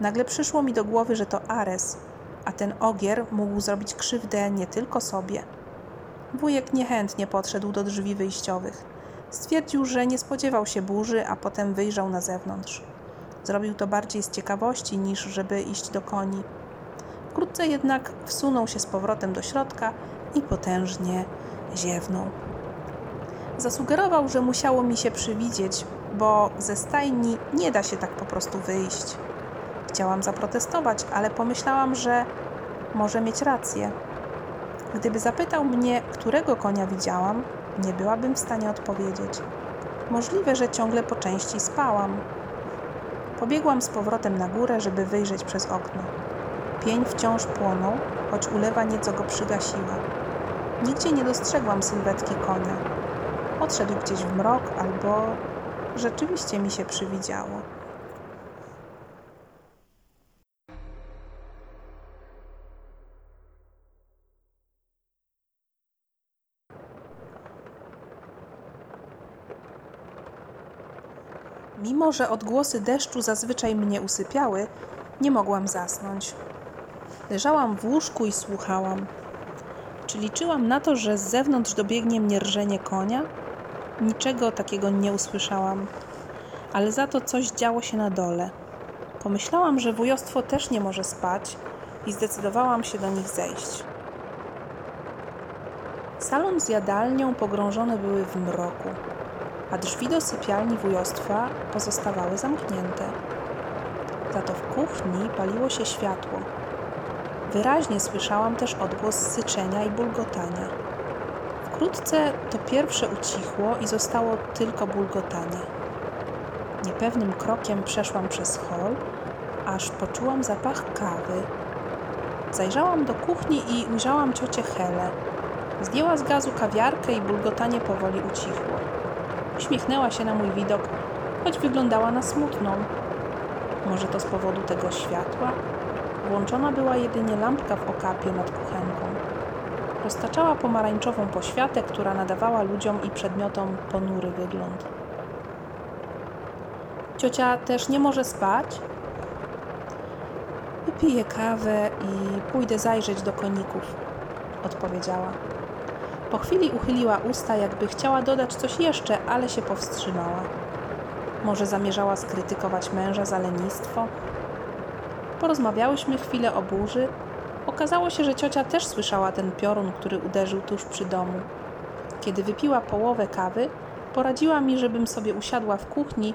Nagle przyszło mi do głowy, że to Ares, a ten ogier mógł zrobić krzywdę nie tylko sobie. Wujek niechętnie podszedł do drzwi wyjściowych. Stwierdził, że nie spodziewał się burzy, a potem wyjrzał na zewnątrz. Zrobił to bardziej z ciekawości niż żeby iść do koni. Wkrótce jednak wsunął się z powrotem do środka i potężnie ziewnął. Zasugerował, że musiało mi się przywidzieć, bo ze stajni nie da się tak po prostu wyjść. Chciałam zaprotestować, ale pomyślałam, że może mieć rację. Gdyby zapytał mnie, którego konia widziałam, nie byłabym w stanie odpowiedzieć. Możliwe, że ciągle po części spałam. Pobiegłam z powrotem na górę, żeby wyjrzeć przez okno. Pień wciąż płonął, choć ulewa nieco go przygasiła. Nigdzie nie dostrzegłam sylwetki konia. Odszedł gdzieś w mrok albo rzeczywiście mi się przywidziało. Mimo, że odgłosy deszczu zazwyczaj mnie usypiały, nie mogłam zasnąć. Leżałam w łóżku i słuchałam. Czy liczyłam na to, że z zewnątrz dobiegnie mnie rżenie konia? Niczego takiego nie usłyszałam, ale za to coś działo się na dole. Pomyślałam, że wujostwo też nie może spać i zdecydowałam się do nich zejść. Salon z jadalnią pogrążone były w mroku a drzwi do sypialni wujostwa pozostawały zamknięte. Za to w kuchni paliło się światło. Wyraźnie słyszałam też odgłos syczenia i bulgotania. Wkrótce to pierwsze ucichło i zostało tylko bulgotanie. Niepewnym krokiem przeszłam przez hol, aż poczułam zapach kawy. Zajrzałam do kuchni i ujrzałam ciocię Helę. Zdjęła z gazu kawiarkę i bulgotanie powoli ucichło. Uśmiechnęła się na mój widok, choć wyglądała na smutną. Może to z powodu tego światła? Włączona była jedynie lampka w okapie nad kuchenką. Roztaczała pomarańczową poświatę, która nadawała ludziom i przedmiotom ponury wygląd. Ciocia też nie może spać? Wypiję kawę i pójdę zajrzeć do koników, odpowiedziała. Po chwili uchyliła usta, jakby chciała dodać coś jeszcze, ale się powstrzymała. Może zamierzała skrytykować męża za lenistwo? Porozmawiałyśmy chwilę o burzy. Okazało się, że ciocia też słyszała ten piorun, który uderzył tuż przy domu. Kiedy wypiła połowę kawy, poradziła mi, żebym sobie usiadła w kuchni,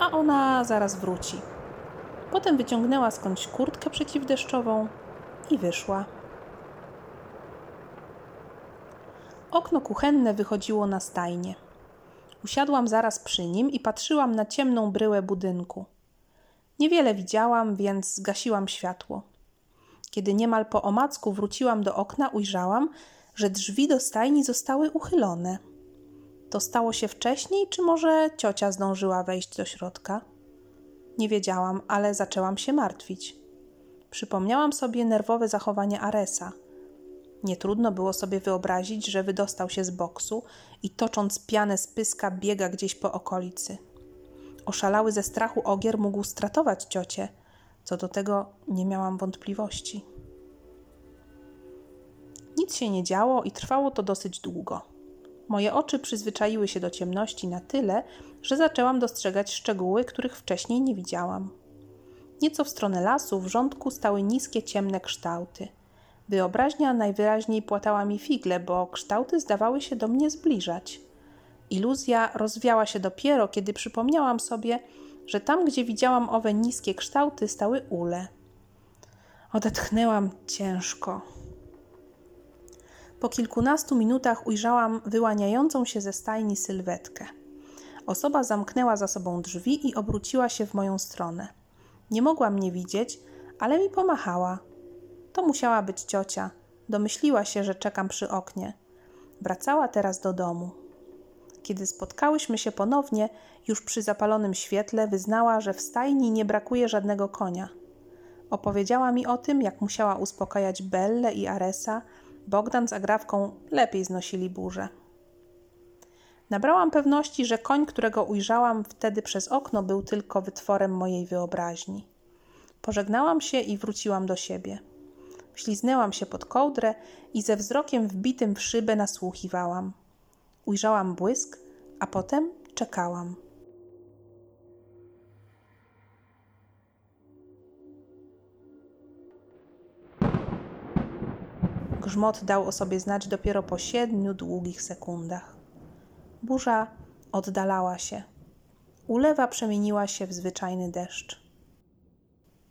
a ona zaraz wróci. Potem wyciągnęła skądś kurtkę przeciwdeszczową i wyszła. Okno kuchenne wychodziło na stajnię. Usiadłam zaraz przy nim i patrzyłam na ciemną bryłę budynku. Niewiele widziałam, więc zgasiłam światło. Kiedy niemal po omacku wróciłam do okna, ujrzałam, że drzwi do stajni zostały uchylone. To stało się wcześniej, czy może ciocia zdążyła wejść do środka? Nie wiedziałam, ale zaczęłam się martwić. Przypomniałam sobie nerwowe zachowanie Aresa. Nie trudno było sobie wyobrazić, że wydostał się z boksu i tocząc pianę z pyska biega gdzieś po okolicy. Oszalały ze strachu ogier mógł stratować ciocię. Co do tego nie miałam wątpliwości. Nic się nie działo i trwało to dosyć długo. Moje oczy przyzwyczaiły się do ciemności na tyle, że zaczęłam dostrzegać szczegóły, których wcześniej nie widziałam. Nieco w stronę lasu w rządku stały niskie, ciemne kształty. Wyobraźnia najwyraźniej płatała mi figle, bo kształty zdawały się do mnie zbliżać. Iluzja rozwiała się dopiero, kiedy przypomniałam sobie, że tam, gdzie widziałam owe niskie kształty, stały ule. Odetchnęłam ciężko. Po kilkunastu minutach ujrzałam wyłaniającą się ze stajni sylwetkę. Osoba zamknęła za sobą drzwi i obróciła się w moją stronę. Nie mogła mnie widzieć, ale mi pomachała. To musiała być ciocia. Domyśliła się, że czekam przy oknie. Wracała teraz do domu. Kiedy spotkałyśmy się ponownie, już przy zapalonym świetle, wyznała, że w stajni nie brakuje żadnego konia. Opowiedziała mi o tym, jak musiała uspokajać Belle i Aresa. Bogdan z Agrawką lepiej znosili burzę. Nabrałam pewności, że koń, którego ujrzałam wtedy przez okno, był tylko wytworem mojej wyobraźni. Pożegnałam się i wróciłam do siebie. Śliznęłam się pod kołdrę i ze wzrokiem wbitym w szybę nasłuchiwałam. Ujrzałam błysk, a potem czekałam. Grzmot dał o sobie znać dopiero po siedmiu długich sekundach. Burza oddalała się. Ulewa przemieniła się w zwyczajny deszcz.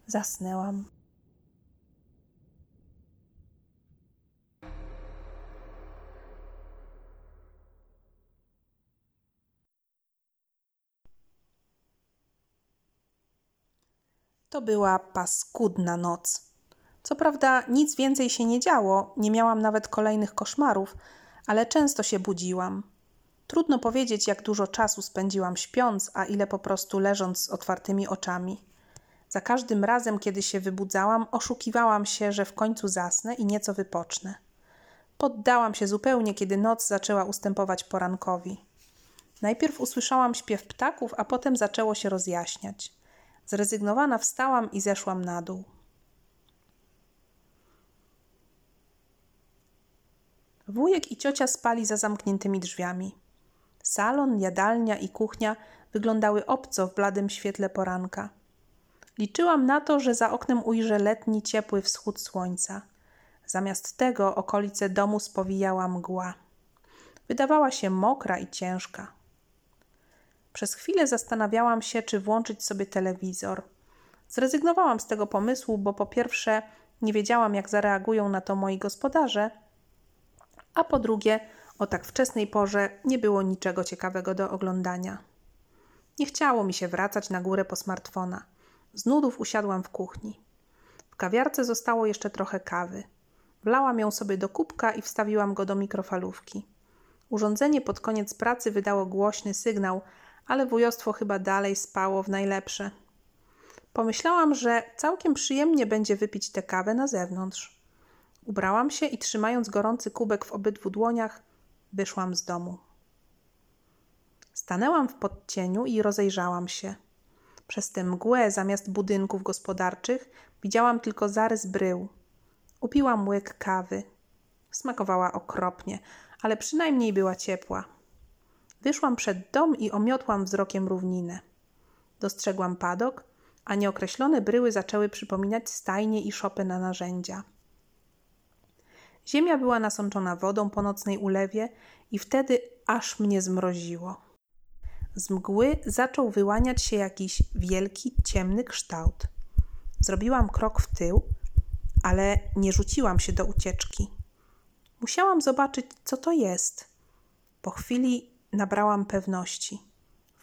Zasnęłam. To była paskudna noc. Co prawda nic więcej się nie działo, nie miałam nawet kolejnych koszmarów, ale często się budziłam. Trudno powiedzieć, jak dużo czasu spędziłam śpiąc, a ile po prostu leżąc z otwartymi oczami. Za każdym razem, kiedy się wybudzałam, oszukiwałam się, że w końcu zasnę i nieco wypocznę. Poddałam się zupełnie, kiedy noc zaczęła ustępować porankowi. Najpierw usłyszałam śpiew ptaków, a potem zaczęło się rozjaśniać. Zrezygnowana wstałam i zeszłam na dół. Wujek i ciocia spali za zamkniętymi drzwiami. Salon, jadalnia i kuchnia wyglądały obco w bladym świetle poranka. Liczyłam na to, że za oknem ujrzę letni, ciepły wschód słońca. Zamiast tego okolice domu spowijała mgła. Wydawała się mokra i ciężka. Przez chwilę zastanawiałam się, czy włączyć sobie telewizor. Zrezygnowałam z tego pomysłu, bo po pierwsze nie wiedziałam, jak zareagują na to moi gospodarze, a po drugie, o tak wczesnej porze nie było niczego ciekawego do oglądania. Nie chciało mi się wracać na górę po smartfona. Z nudów usiadłam w kuchni. W kawiarce zostało jeszcze trochę kawy. Wlałam ją sobie do kubka i wstawiłam go do mikrofalówki. Urządzenie pod koniec pracy wydało głośny sygnał, ale wujostwo chyba dalej spało w najlepsze. Pomyślałam, że całkiem przyjemnie będzie wypić tę kawę na zewnątrz. Ubrałam się i trzymając gorący kubek w obydwu dłoniach, wyszłam z domu. Stanęłam w podcieniu i rozejrzałam się. Przez tę mgłę zamiast budynków gospodarczych widziałam tylko zarys brył. Upiłam łyk kawy. Smakowała okropnie, ale przynajmniej była ciepła. Wyszłam przed dom i omiotłam wzrokiem równinę. Dostrzegłam padok, a nieokreślone bryły zaczęły przypominać stajnie i szopy na narzędzia. Ziemia była nasączona wodą po nocnej ulewie i wtedy aż mnie zmroziło. Z mgły zaczął wyłaniać się jakiś wielki, ciemny kształt. Zrobiłam krok w tył, ale nie rzuciłam się do ucieczki. Musiałam zobaczyć, co to jest. Po chwili nabrałam pewności.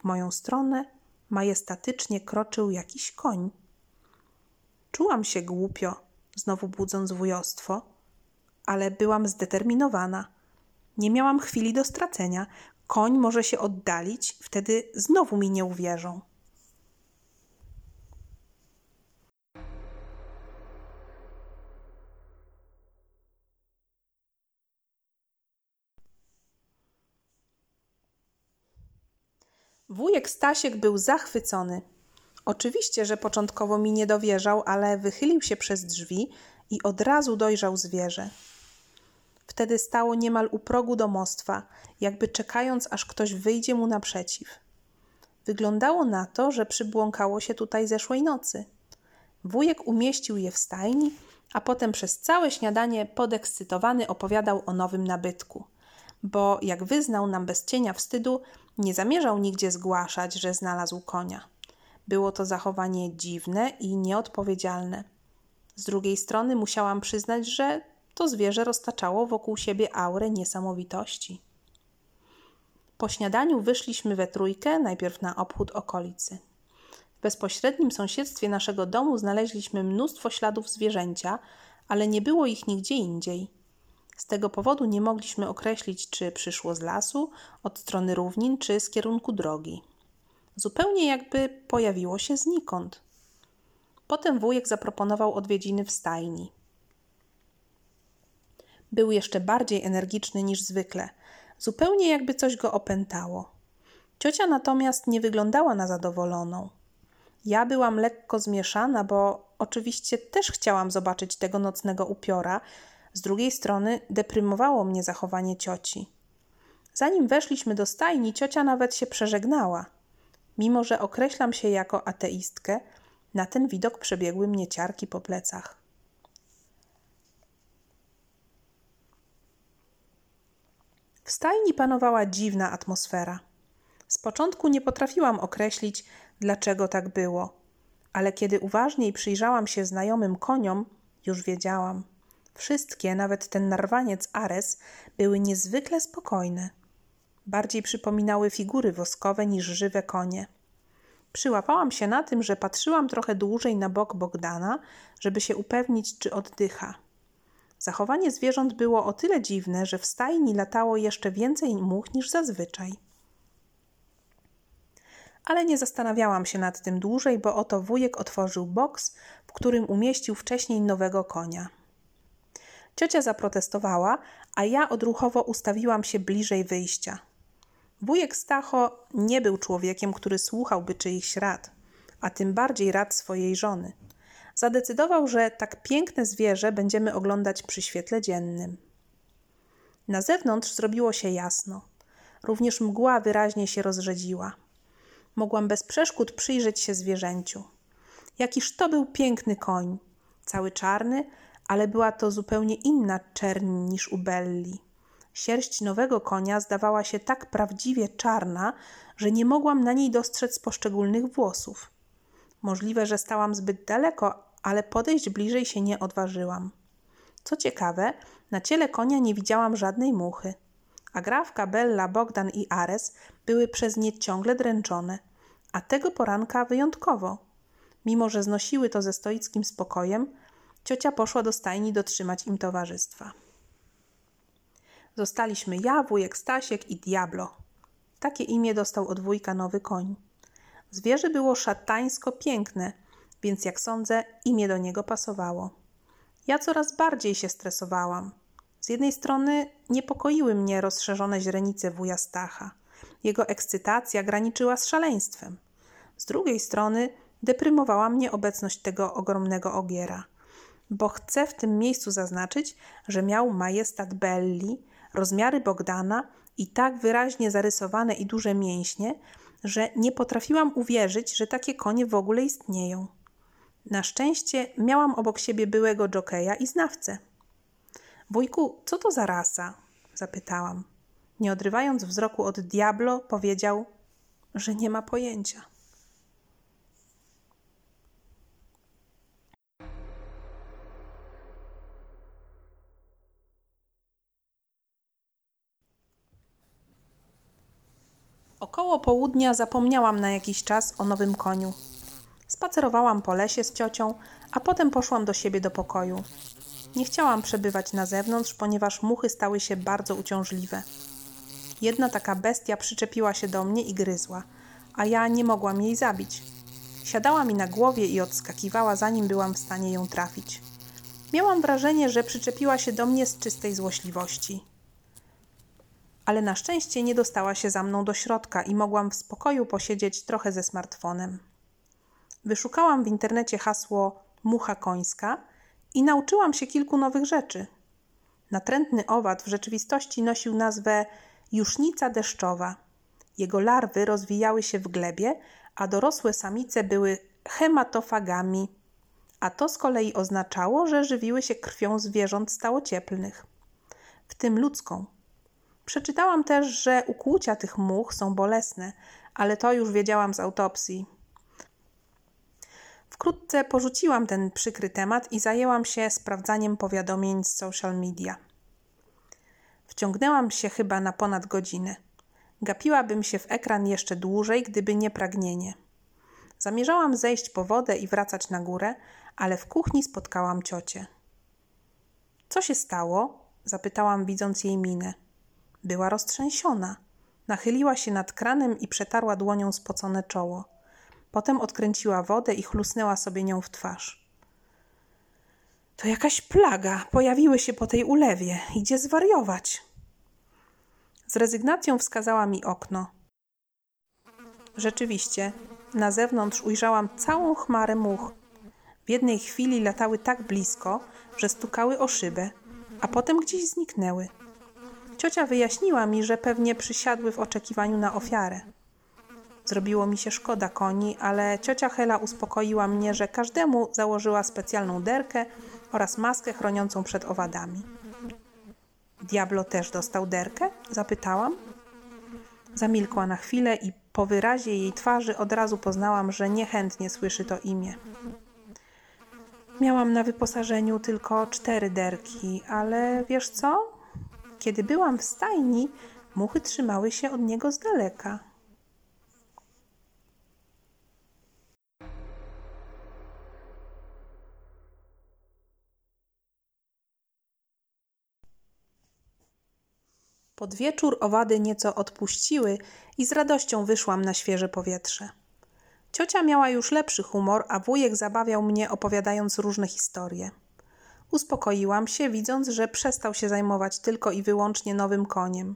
W moją stronę majestatycznie kroczył jakiś koń. Czułam się głupio, znowu budząc wujostwo, ale byłam zdeterminowana. Nie miałam chwili do stracenia. Koń może się oddalić, wtedy znowu mi nie uwierzą. Wujek Stasiek był zachwycony. Oczywiście, że początkowo mi nie dowierzał, ale wychylił się przez drzwi i od razu dojrzał zwierzę. Wtedy stało niemal u progu domostwa, jakby czekając, aż ktoś wyjdzie mu naprzeciw. Wyglądało na to, że przybłąkało się tutaj zeszłej nocy. Wujek umieścił je w stajni, a potem przez całe śniadanie podekscytowany opowiadał o nowym nabytku. Bo, jak wyznał nam bez cienia wstydu, nie zamierzał nigdzie zgłaszać, że znalazł konia. Było to zachowanie dziwne i nieodpowiedzialne. Z drugiej strony musiałam przyznać, że to zwierzę roztaczało wokół siebie aurę niesamowitości. Po śniadaniu wyszliśmy we trójkę, najpierw na obchód okolicy. W bezpośrednim sąsiedztwie naszego domu znaleźliśmy mnóstwo śladów zwierzęcia, ale nie było ich nigdzie indziej. Z tego powodu nie mogliśmy określić, czy przyszło z lasu, od strony równin, czy z kierunku drogi. Zupełnie jakby pojawiło się znikąd. Potem wujek zaproponował odwiedziny w stajni. Był jeszcze bardziej energiczny niż zwykle, zupełnie jakby coś go opętało. Ciocia natomiast nie wyglądała na zadowoloną. Ja byłam lekko zmieszana, bo oczywiście też chciałam zobaczyć tego nocnego upiora, z drugiej strony deprymowało mnie zachowanie cioci. Zanim weszliśmy do stajni, ciocia nawet się przeżegnała. Mimo, że określam się jako ateistkę, na ten widok przebiegły mnie ciarki po plecach. W stajni panowała dziwna atmosfera. Z początku nie potrafiłam określić, dlaczego tak było, ale kiedy uważniej przyjrzałam się znajomym koniom, już wiedziałam. Wszystkie, nawet ten narwaniec Ares, były niezwykle spokojne. Bardziej przypominały figury woskowe niż żywe konie. Przyłapałam się na tym, że patrzyłam trochę dłużej na bok Bogdana, żeby się upewnić, czy oddycha. Zachowanie zwierząt było o tyle dziwne, że w stajni latało jeszcze więcej much niż zazwyczaj. Ale nie zastanawiałam się nad tym dłużej, bo oto wujek otworzył boks, w którym umieścił wcześniej nowego konia. Ciocia zaprotestowała, a ja odruchowo ustawiłam się bliżej wyjścia. Wujek Stacho nie był człowiekiem, który słuchałby czyichś rad, a tym bardziej rad swojej żony. Zadecydował, że tak piękne zwierzę będziemy oglądać przy świetle dziennym. Na zewnątrz zrobiło się jasno. Również mgła wyraźnie się rozrzedziła. Mogłam bez przeszkód przyjrzeć się zwierzęciu. Jakiż to był piękny koń, cały czarny, ale była to zupełnie inna czerń niż u Belli. Sierść nowego konia zdawała się tak prawdziwie czarna, że nie mogłam na niej dostrzec poszczególnych włosów. Możliwe, że stałam zbyt daleko, ale podejść bliżej się nie odważyłam. Co ciekawe, na ciele konia nie widziałam żadnej muchy. Agrawka, Bella, Bogdan i Ares były przez nie ciągle dręczone, a tego poranka wyjątkowo. Mimo, że znosiły to ze stoickim spokojem, ciocia poszła do stajni dotrzymać im towarzystwa. Zostaliśmy ja, wujek Stasiek i Diablo. Takie imię dostał od wujka nowy koń. Zwierzę było szatańsko piękne, więc jak sądzę, imię do niego pasowało. Ja coraz bardziej się stresowałam. Z jednej strony niepokoiły mnie rozszerzone źrenice wuja Stacha. Jego ekscytacja graniczyła z szaleństwem. Z drugiej strony deprymowała mnie obecność tego ogromnego ogiera. Bo chcę w tym miejscu zaznaczyć, że miał majestat Belli, rozmiary Bogdana i tak wyraźnie zarysowane i duże mięśnie, że nie potrafiłam uwierzyć, że takie konie w ogóle istnieją. Na szczęście miałam obok siebie byłego jokeja i znawcę. Wujku, co to za rasa? zapytałam. Nie odrywając wzroku od Diablo, powiedział, że nie ma pojęcia. Około południa zapomniałam na jakiś czas o nowym koniu. Spacerowałam po lesie z ciocią, a potem poszłam do siebie do pokoju. Nie chciałam przebywać na zewnątrz, ponieważ muchy stały się bardzo uciążliwe. Jedna taka bestia przyczepiła się do mnie i gryzła, a ja nie mogłam jej zabić. Siadała mi na głowie i odskakiwała, zanim byłam w stanie ją trafić. Miałam wrażenie, że przyczepiła się do mnie z czystej złośliwości. Ale na szczęście nie dostała się za mną do środka i mogłam w spokoju posiedzieć trochę ze smartfonem. Wyszukałam w internecie hasło mucha końska i nauczyłam się kilku nowych rzeczy. Natrętny owad w rzeczywistości nosił nazwę jusznica deszczowa. Jego larwy rozwijały się w glebie, a dorosłe samice były hematofagami, a to z kolei oznaczało, że żywiły się krwią zwierząt stałocieplnych, w tym ludzką. Przeczytałam też, że ukłucia tych much są bolesne, ale to już wiedziałam z autopsji. Wkrótce porzuciłam ten przykry temat i zajęłam się sprawdzaniem powiadomień z social media. Wciągnęłam się chyba na ponad godzinę. Gapiłabym się w ekran jeszcze dłużej, gdyby nie pragnienie. Zamierzałam zejść po wodę i wracać na górę, ale w kuchni spotkałam ciocię. Co się stało? zapytałam, widząc jej minę. Była roztrzęsiona. Nachyliła się nad kranem i przetarła dłonią spocone czoło. Potem odkręciła wodę i chlusnęła sobie nią w twarz. To jakaś plaga. Pojawiły się po tej ulewie. Idzie zwariować. Z rezygnacją wskazała mi okno. Rzeczywiście, na zewnątrz ujrzałam całą chmarę much. W jednej chwili latały tak blisko, że stukały o szybę, a potem gdzieś zniknęły. Ciocia wyjaśniła mi, że pewnie przysiadły w oczekiwaniu na ofiarę. Zrobiło mi się szkoda koni, ale ciocia Hela uspokoiła mnie, że każdemu założyła specjalną derkę oraz maskę chroniącą przed owadami. Diablo też dostał derkę? Zapytałam. Zamilkła na chwilę i po wyrazie jej twarzy od razu poznałam, że niechętnie słyszy to imię. Miałam na wyposażeniu tylko cztery derki, ale wiesz co? Kiedy byłam w stajni, muchy trzymały się od niego z daleka. Pod wieczór owady nieco odpuściły i z radością wyszłam na świeże powietrze. Ciocia miała już lepszy humor, a wujek zabawiał mnie opowiadając różne historie. Uspokoiłam się, widząc, że przestał się zajmować tylko i wyłącznie nowym koniem.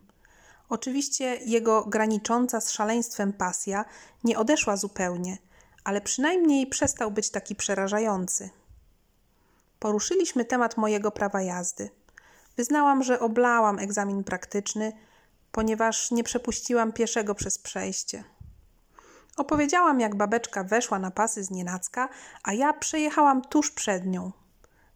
Oczywiście jego granicząca z szaleństwem pasja nie odeszła zupełnie, ale przynajmniej przestał być taki przerażający. Poruszyliśmy temat mojego prawa jazdy. Wyznałam, że oblałam egzamin praktyczny, ponieważ nie przepuściłam pieszego przez przejście. Opowiedziałam, jak babeczka weszła na pasy z nienacka, a ja przejechałam tuż przed nią.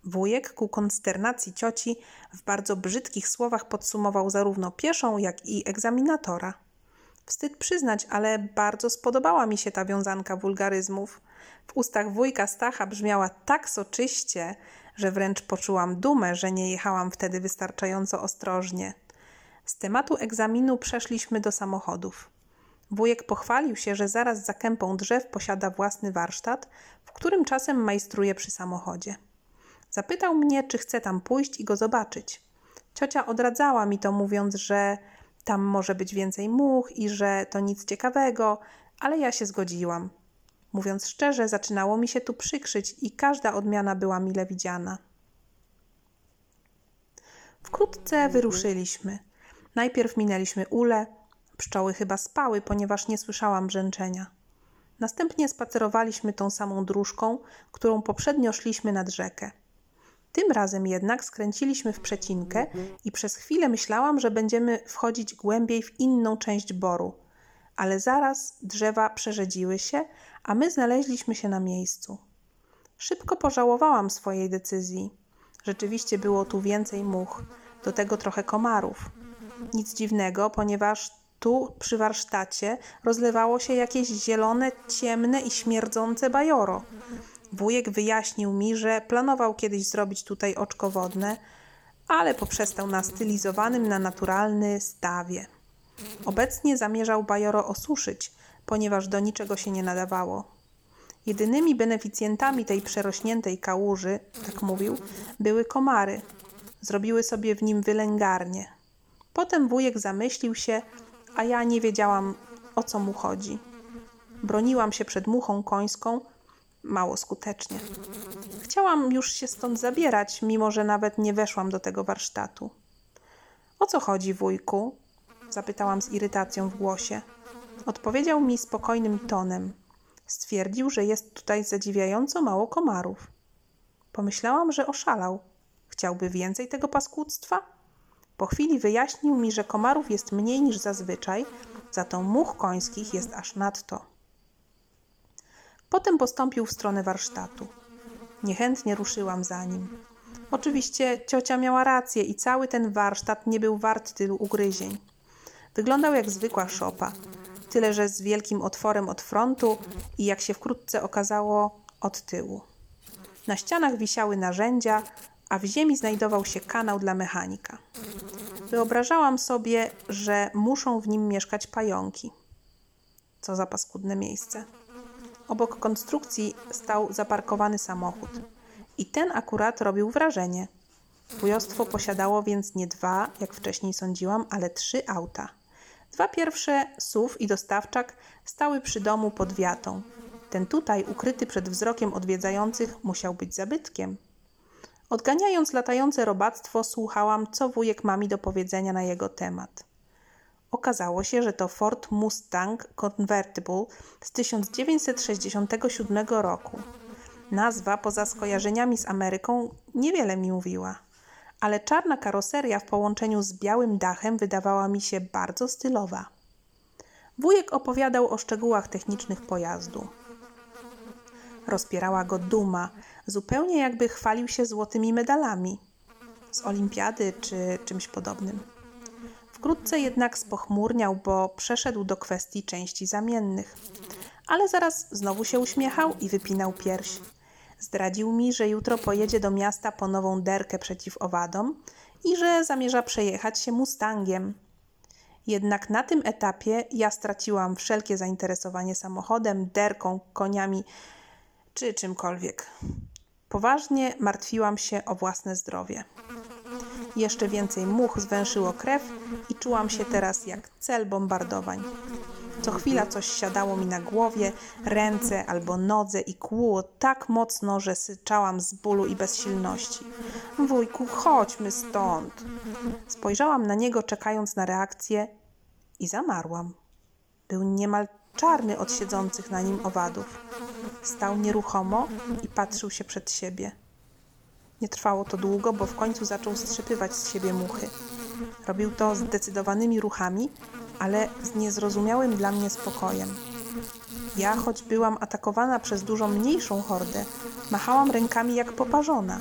Wujek ku konsternacji cioci w bardzo brzydkich słowach podsumował zarówno pieszą, jak i egzaminatora. Wstyd przyznać, ale bardzo spodobała mi się ta wiązanka wulgaryzmów. W ustach wujka Stacha brzmiała tak soczyście, że wręcz poczułam dumę, że nie jechałam wtedy wystarczająco ostrożnie. Z tematu egzaminu przeszliśmy do samochodów. Wujek pochwalił się, że zaraz za kępą drzew posiada własny warsztat, w którym czasem majstruje przy samochodzie. Zapytał mnie, czy chcę tam pójść i go zobaczyć. Ciocia odradzała mi to, mówiąc, że tam może być więcej much i że to nic ciekawego, ale ja się zgodziłam. Mówiąc szczerze, zaczynało mi się tu przykrzyć i każda odmiana była mile widziana. Wkrótce wyruszyliśmy. Najpierw minęliśmy ule. Pszczoły chyba spały, ponieważ nie słyszałam brzęczenia. Następnie spacerowaliśmy tą samą dróżką, którą poprzednio szliśmy nad rzekę. Tym razem jednak skręciliśmy w przecinkę i przez chwilę myślałam, że będziemy wchodzić głębiej w inną część boru. Ale zaraz drzewa przerzedziły się, a my znaleźliśmy się na miejscu. Szybko pożałowałam swojej decyzji. Rzeczywiście było tu więcej much, do tego trochę komarów. Nic dziwnego, ponieważ tu przy warsztacie rozlewało się jakieś zielone, ciemne i śmierdzące bajoro. Wujek wyjaśnił mi, że planował kiedyś zrobić tutaj oczko wodne, ale poprzestał na stylizowanym na naturalny stawie. Obecnie zamierzał bajoro osuszyć, ponieważ do niczego się nie nadawało. Jedynymi beneficjentami tej przerośniętej kałuży, tak mówił, były komary. Zrobiły sobie w nim wylęgarnię. Potem wujek zamyślił się, a ja nie wiedziałam, o co mu chodzi. Broniłam się przed muchą końską, mało skutecznie. Chciałam już się stąd zabierać, mimo że nawet nie weszłam do tego warsztatu. O co chodzi, wujku? Zapytałam z irytacją w głosie. Odpowiedział mi spokojnym tonem. Stwierdził, że jest tutaj zadziwiająco mało komarów. Pomyślałam, że oszalał. Chciałby więcej tego paskudztwa? Po chwili wyjaśnił mi, że komarów jest mniej niż zazwyczaj, za to much końskich jest aż nadto. Potem postąpił w stronę warsztatu. Niechętnie ruszyłam za nim. Oczywiście ciocia miała rację i cały ten warsztat nie był wart tylu ugryzień. Wyglądał jak zwykła szopa, tyle że z wielkim otworem od frontu i jak się wkrótce okazało, od tyłu. Na ścianach wisiały narzędzia, a w ziemi znajdował się kanał dla mechanika. Wyobrażałam sobie, że muszą w nim mieszkać pająki. Co za paskudne miejsce. Obok konstrukcji stał zaparkowany samochód. I ten akurat robił wrażenie. Wujostwo posiadało więc nie dwa, jak wcześniej sądziłam, ale trzy auta. Dwa pierwsze, SUV i dostawczak, stały przy domu pod wiatą. Ten tutaj, ukryty przed wzrokiem odwiedzających, musiał być zabytkiem. Odganiając latające robactwo, słuchałam, co wujek ma mi do powiedzenia na jego temat. Okazało się, że to Ford Mustang Convertible z 1967 roku. Nazwa, poza skojarzeniami z Ameryką, niewiele mi mówiła, ale czarna karoseria w połączeniu z białym dachem wydawała mi się bardzo stylowa. Wujek opowiadał o szczegółach technicznych pojazdu. Rozpierała go duma, zupełnie jakby chwalił się złotymi medalami z olimpiady czy czymś podobnym. Wkrótce jednak spochmurniał, bo przeszedł do kwestii części zamiennych. Ale zaraz znowu się uśmiechał i wypinał pierś. Zdradził mi, że jutro pojedzie do miasta po nową derkę przeciw owadom i że zamierza przejechać się Mustangiem. Jednak na tym etapie ja straciłam wszelkie zainteresowanie samochodem, derką, koniami czy czymkolwiek. Poważnie martwiłam się o własne zdrowie. Jeszcze więcej much zwęszyło krew i czułam się teraz jak cel bombardowań. Co chwila coś siadało mi na głowie, ręce albo nodze i kłuło tak mocno, że syczałam z bólu i bezsilności. Wujku, chodźmy stąd. Spojrzałam na niego, czekając na reakcję i zamarłam. Był niemal czarny od siedzących na nim owadów. Stał nieruchomo i patrzył się przed siebie. Nie trwało to długo, bo w końcu zaczął strzepywać z siebie muchy. Robił to zdecydowanymi ruchami, ale z niezrozumiałym dla mnie spokojem. Ja, choć byłam atakowana przez dużo mniejszą hordę, machałam rękami jak poparzona.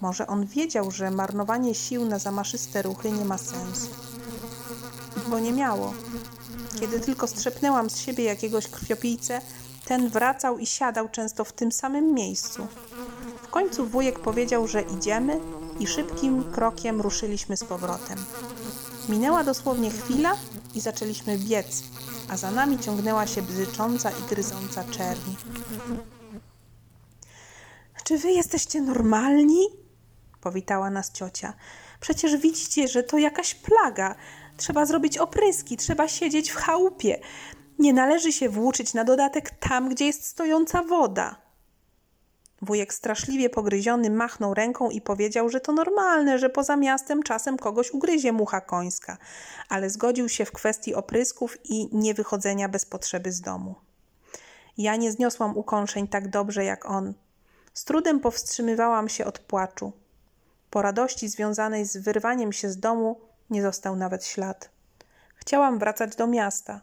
Może on wiedział, że marnowanie sił na zamaszyste ruchy nie ma sensu. Bo nie miało. Kiedy tylko strzepnęłam z siebie jakiegoś krwiopijcę, ten wracał i siadał często w tym samym miejscu. W końcu wujek powiedział, że idziemy i szybkim krokiem ruszyliśmy z powrotem. Minęła dosłownie chwila i zaczęliśmy biec, a za nami ciągnęła się bzycząca i gryząca czerni. Czy wy jesteście normalni? Powitała nas ciocia. Przecież widzicie, że to jakaś plaga. Trzeba zrobić opryski, trzeba siedzieć w chałupie. Nie należy się włóczyć na dodatek tam, gdzie jest stojąca woda. Wujek straszliwie pogryziony machnął ręką i powiedział, że to normalne, że poza miastem czasem kogoś ugryzie mucha końska, ale zgodził się w kwestii oprysków i niewychodzenia bez potrzeby z domu. Ja nie zniosłam ukąszeń tak dobrze jak on. Z trudem powstrzymywałam się od płaczu. Po radości związanej z wyrwaniem się z domu nie został nawet ślad. Chciałam wracać do miasta,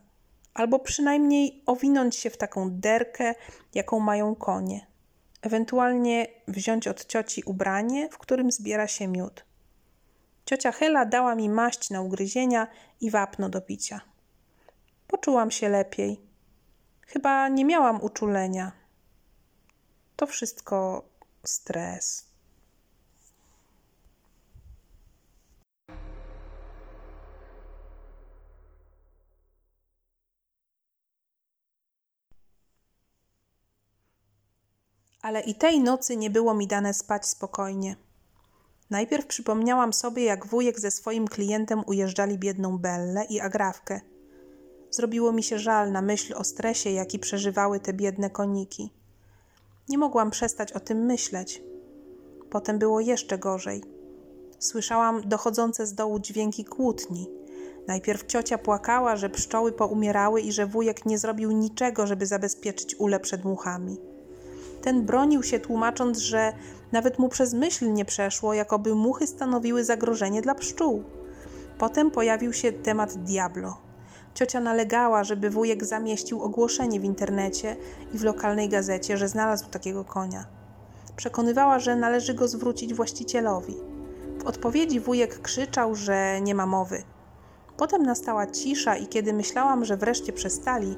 albo przynajmniej owinąć się w taką derkę, jaką mają konie. Ewentualnie wziąć od cioci ubranie, w którym zbiera się miód. Ciocia Hela dała mi maść na ugryzienia i wapno do picia. Poczułam się lepiej. Chyba nie miałam uczulenia. To wszystko stres. Ale i tej nocy nie było mi dane spać spokojnie. Najpierw przypomniałam sobie, jak wujek ze swoim klientem ujeżdżali biedną Bellę i Agrawkę. Zrobiło mi się żal na myśl o stresie, jaki przeżywały te biedne koniki. Nie mogłam przestać o tym myśleć. Potem było jeszcze gorzej. Słyszałam dochodzące z dołu dźwięki kłótni. Najpierw ciocia płakała, że pszczoły poumierały i że wujek nie zrobił niczego, żeby zabezpieczyć ule przed muchami. Ten bronił się, tłumacząc, że nawet mu przez myśl nie przeszło, jakoby muchy stanowiły zagrożenie dla pszczół. Potem pojawił się temat Diablo. Ciocia nalegała, żeby wujek zamieścił ogłoszenie w internecie i w lokalnej gazecie, że znalazł takiego konia. Przekonywała, że należy go zwrócić właścicielowi. W odpowiedzi wujek krzyczał, że nie ma mowy. Potem nastała cisza i kiedy myślałam, że wreszcie przestali,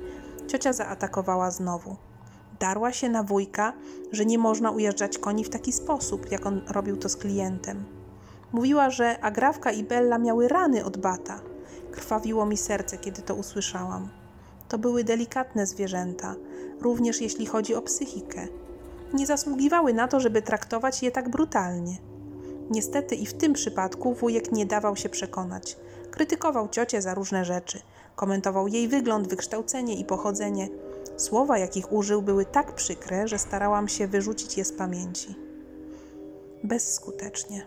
ciocia zaatakowała znowu. Darła się na wujka, że nie można ujeżdżać koni w taki sposób, jak on robił to z klientem. Mówiła, że Agrawka i Bella miały rany od bata. Krwawiło mi serce, kiedy to usłyszałam. To były delikatne zwierzęta, również jeśli chodzi o psychikę. Nie zasługiwały na to, żeby traktować je tak brutalnie. Niestety i w tym przypadku wujek nie dawał się przekonać. Krytykował ciocię za różne rzeczy, komentował jej wygląd, wykształcenie i pochodzenie. Słowa, jakich użył, były tak przykre, że starałam się wyrzucić je z pamięci. Bezskutecznie.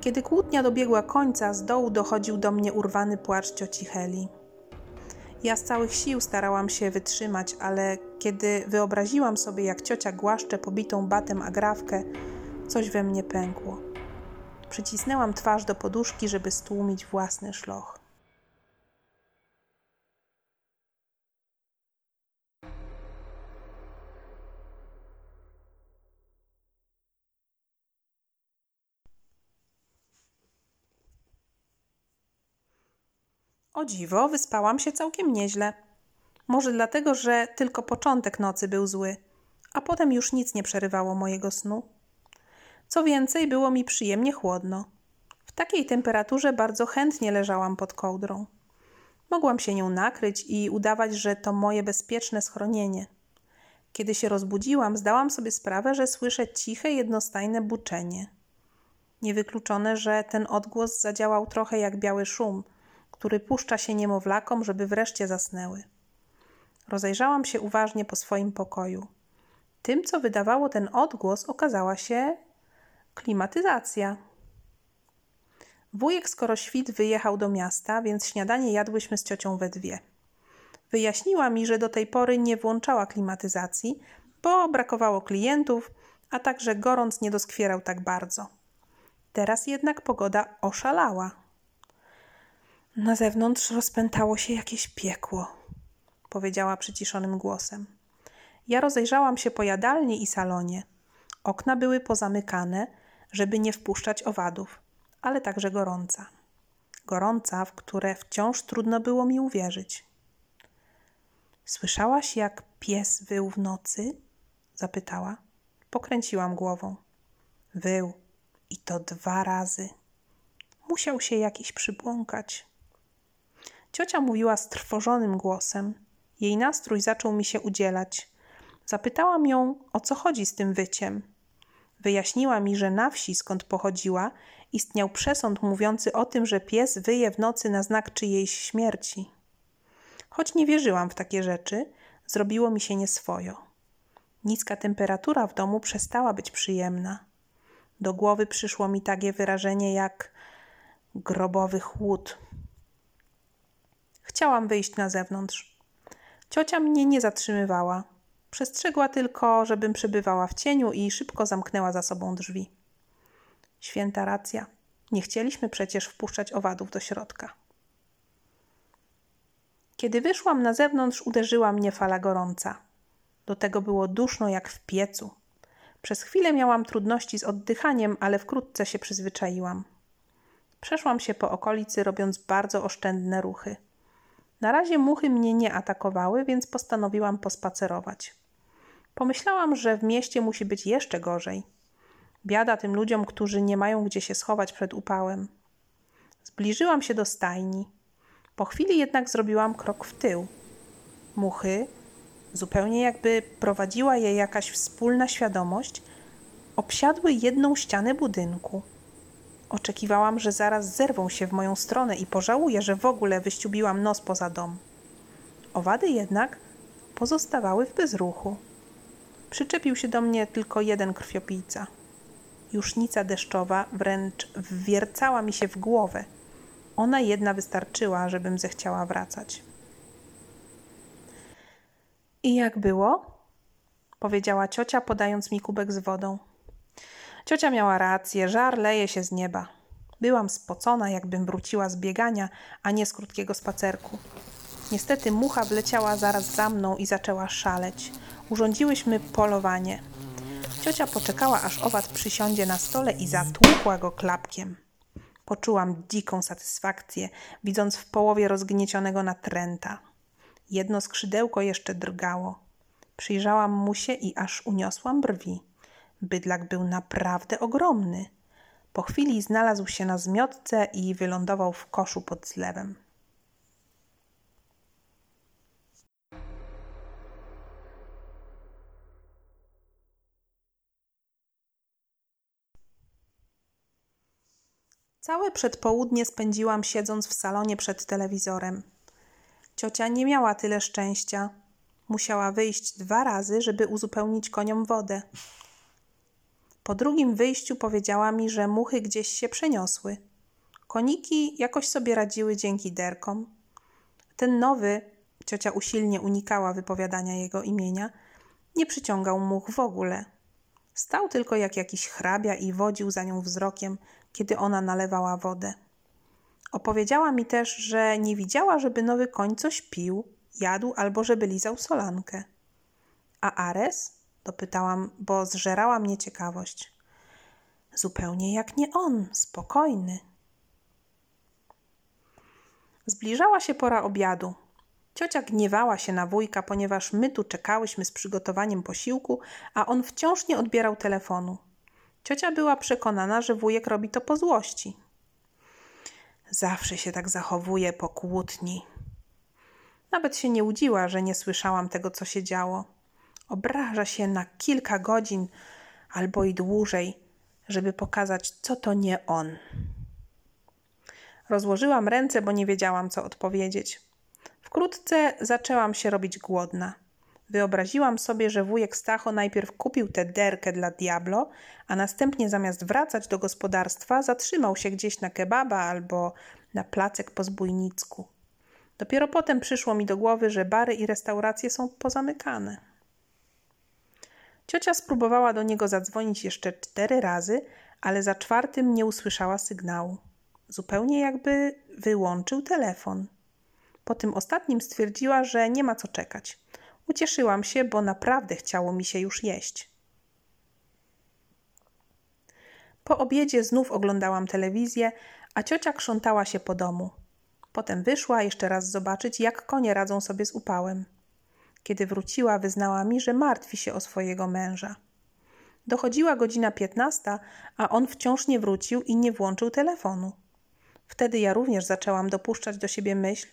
Kiedy kłótnia dobiegła końca, z dołu dochodził do mnie urwany płacz cioci Heli. Ja z całych sił starałam się wytrzymać, ale kiedy wyobraziłam sobie, jak ciocia głaszcze pobitą batem agrawkę, coś we mnie pękło. Przycisnęłam twarz do poduszki, żeby stłumić własny szloch. O dziwo, wyspałam się całkiem nieźle. Może dlatego, że tylko początek nocy był zły, a potem już nic nie przerywało mojego snu. Co więcej, było mi przyjemnie chłodno. W takiej temperaturze bardzo chętnie leżałam pod kołdrą. Mogłam się nią nakryć i udawać, że to moje bezpieczne schronienie. Kiedy się rozbudziłam, zdałam sobie sprawę, że słyszę ciche, jednostajne buczenie. Niewykluczone, że ten odgłos zadziałał trochę jak biały szum – który puszcza się niemowlakom, żeby wreszcie zasnęły. Rozejrzałam się uważnie po swoim pokoju. Tym, co wydawało ten odgłos, okazała się klimatyzacja. Wujek skoro świt wyjechał do miasta, więc śniadanie jadłyśmy z ciocią we dwie. Wyjaśniła mi, że do tej pory nie włączała klimatyzacji, bo brakowało klientów, a także gorąc nie doskwierał tak bardzo. Teraz jednak pogoda oszalała. Na zewnątrz rozpętało się jakieś piekło, powiedziała przyciszonym głosem. Ja rozejrzałam się po jadalni i salonie. Okna były pozamykane, żeby nie wpuszczać owadów, ale także gorąca. gorąca, w które wciąż trudno było mi uwierzyć. Słyszałaś, jak pies wył w nocy? zapytała. Pokręciłam głową. Wył i to dwa razy. Musiał się jakiś przybłąkać. Ciocia mówiła strwożonym głosem. Jej nastrój zaczął mi się udzielać. Zapytałam ją, o co chodzi z tym wyciem. Wyjaśniła mi, że na wsi, skąd pochodziła, istniał przesąd mówiący o tym, że pies wyje w nocy na znak czyjejś śmierci. Choć nie wierzyłam w takie rzeczy, zrobiło mi się nieswojo. Niska temperatura w domu przestała być przyjemna. Do głowy przyszło mi takie wyrażenie jak grobowy chłód. Chciałam wyjść na zewnątrz. Ciocia mnie nie zatrzymywała. Przestrzegła tylko, żebym przebywała w cieniu i szybko zamknęła za sobą drzwi. Święta racja. Nie chcieliśmy przecież wpuszczać owadów do środka. Kiedy wyszłam na zewnątrz, uderzyła mnie fala gorąca. Do tego było duszno jak w piecu. Przez chwilę miałam trudności z oddychaniem, ale wkrótce się przyzwyczaiłam. Przeszłam się po okolicy, robiąc bardzo oszczędne ruchy. Na razie muchy mnie nie atakowały, więc postanowiłam pospacerować. Pomyślałam, że w mieście musi być jeszcze gorzej. Biada tym ludziom, którzy nie mają gdzie się schować przed upałem. Zbliżyłam się do stajni. Po chwili jednak zrobiłam krok w tył. Muchy, zupełnie jakby prowadziła je jakaś wspólna świadomość, obsiadły jedną ścianę budynku. Oczekiwałam, że zaraz zerwą się w moją stronę i pożałuję, że w ogóle wyściubiłam nos poza dom. Owady jednak pozostawały w bezruchu. Przyczepił się do mnie tylko jeden krwiopijca. Jusznica deszczowa wręcz wwiercała mi się w głowę. Ona jedna wystarczyła, żebym zechciała wracać. I jak było? powiedziała ciocia, podając mi kubek z wodą. Ciocia miała rację, żar leje się z nieba. Byłam spocona, jakbym wróciła z biegania, a nie z krótkiego spacerku. Niestety mucha wleciała zaraz za mną i zaczęła szaleć. Urządziłyśmy polowanie. Ciocia poczekała, aż owad przysiądzie na stole i zatłukła go klapkiem. Poczułam dziką satysfakcję, widząc w połowie rozgniecionego natręta. Jedno skrzydełko jeszcze drgało. Przyjrzałam mu się i aż uniosłam brwi. Bydlak był naprawdę ogromny. Po chwili znalazł się na zmiotce i wylądował w koszu pod zlewem. Całe przedpołudnie spędziłam siedząc w salonie przed telewizorem. Ciocia nie miała tyle szczęścia. Musiała wyjść dwa razy, żeby uzupełnić koniom wodę. Po drugim wyjściu powiedziała mi, że muchy gdzieś się przeniosły. Koniki jakoś sobie radziły dzięki derkom. Ten nowy, ciocia usilnie unikała wypowiadania jego imienia, nie przyciągał much w ogóle. Stał tylko jak jakiś hrabia i wodził za nią wzrokiem, kiedy ona nalewała wodę. Opowiedziała mi też, że nie widziała, żeby nowy koń coś pił, jadł albo żeby lizał solankę. A Ares? Dopytałam, bo zżerała mnie ciekawość. Zupełnie jak nie on, spokojny. Zbliżała się pora obiadu. Ciocia gniewała się na wujka, ponieważ my tu czekałyśmy z przygotowaniem posiłku, a on wciąż nie odbierał telefonu. Ciocia była przekonana, że wujek robi to po złości. Zawsze się tak zachowuje po kłótni. Nawet się nie łudziła, że nie słyszałam tego, co się działo. Obraża się na kilka godzin albo i dłużej, żeby pokazać, co to nie on. Rozłożyłam ręce, bo nie wiedziałam, co odpowiedzieć. Wkrótce zaczęłam się robić głodna. Wyobraziłam sobie, że wujek Stacho najpierw kupił tę derkę dla Diablo, a następnie zamiast wracać do gospodarstwa, zatrzymał się gdzieś na kebaba albo na placek po zbójnicku. Dopiero potem przyszło mi do głowy, że bary i restauracje są pozamykane. Ciocia spróbowała do niego zadzwonić jeszcze cztery razy, ale za czwartym nie usłyszała sygnału. Zupełnie jakby wyłączył telefon. Po tym ostatnim stwierdziła, że nie ma co czekać. Ucieszyłam się, bo naprawdę chciało mi się już jeść. Po obiedzie znów oglądałam telewizję, a ciocia krzątała się po domu. Potem wyszła jeszcze raz zobaczyć, jak konie radzą sobie z upałem. Kiedy wróciła, wyznała mi, że martwi się o swojego męża. Dochodziła godzina piętnasta, a on wciąż nie wrócił i nie włączył telefonu. Wtedy ja również zaczęłam dopuszczać do siebie myśl,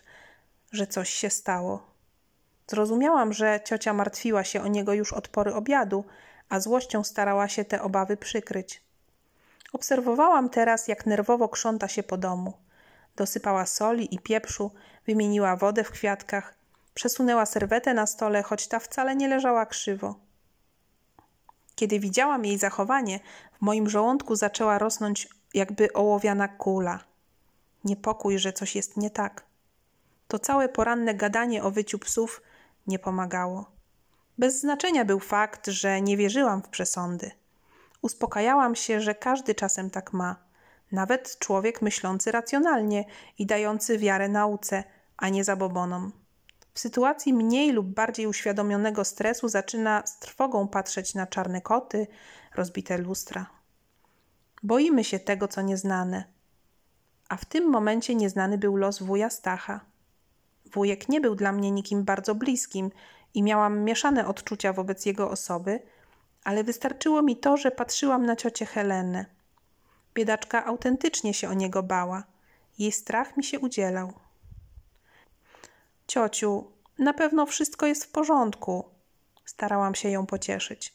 że coś się stało. Zrozumiałam, że ciocia martwiła się o niego już od pory obiadu, a złością starała się te obawy przykryć. Obserwowałam teraz, jak nerwowo krząta się po domu. Dosypała soli i pieprzu, wymieniła wodę w kwiatkach, przesunęła serwetę na stole, choć ta wcale nie leżała krzywo. Kiedy widziałam jej zachowanie, w moim żołądku zaczęła rosnąć jakby ołowiana kula. Niepokój, że coś jest nie tak. To całe poranne gadanie o wyciu psów nie pomagało. Bez znaczenia był fakt, że nie wierzyłam w przesądy. Uspokajałam się, że każdy czasem tak ma, nawet człowiek myślący racjonalnie i dający wiarę nauce, a nie zabobonom. W sytuacji mniej lub bardziej uświadomionego stresu zaczyna z trwogą patrzeć na czarne koty, rozbite lustra. Boimy się tego, co nieznane. A w tym momencie nieznany był los wuja Stacha. Wujek nie był dla mnie nikim bardzo bliskim i miałam mieszane odczucia wobec jego osoby, ale wystarczyło mi to, że patrzyłam na ciocię Helenę. Biedaczka autentycznie się o niego bała. Jej strach mi się udzielał. Ciociu, na pewno wszystko jest w porządku. Starałam się ją pocieszyć.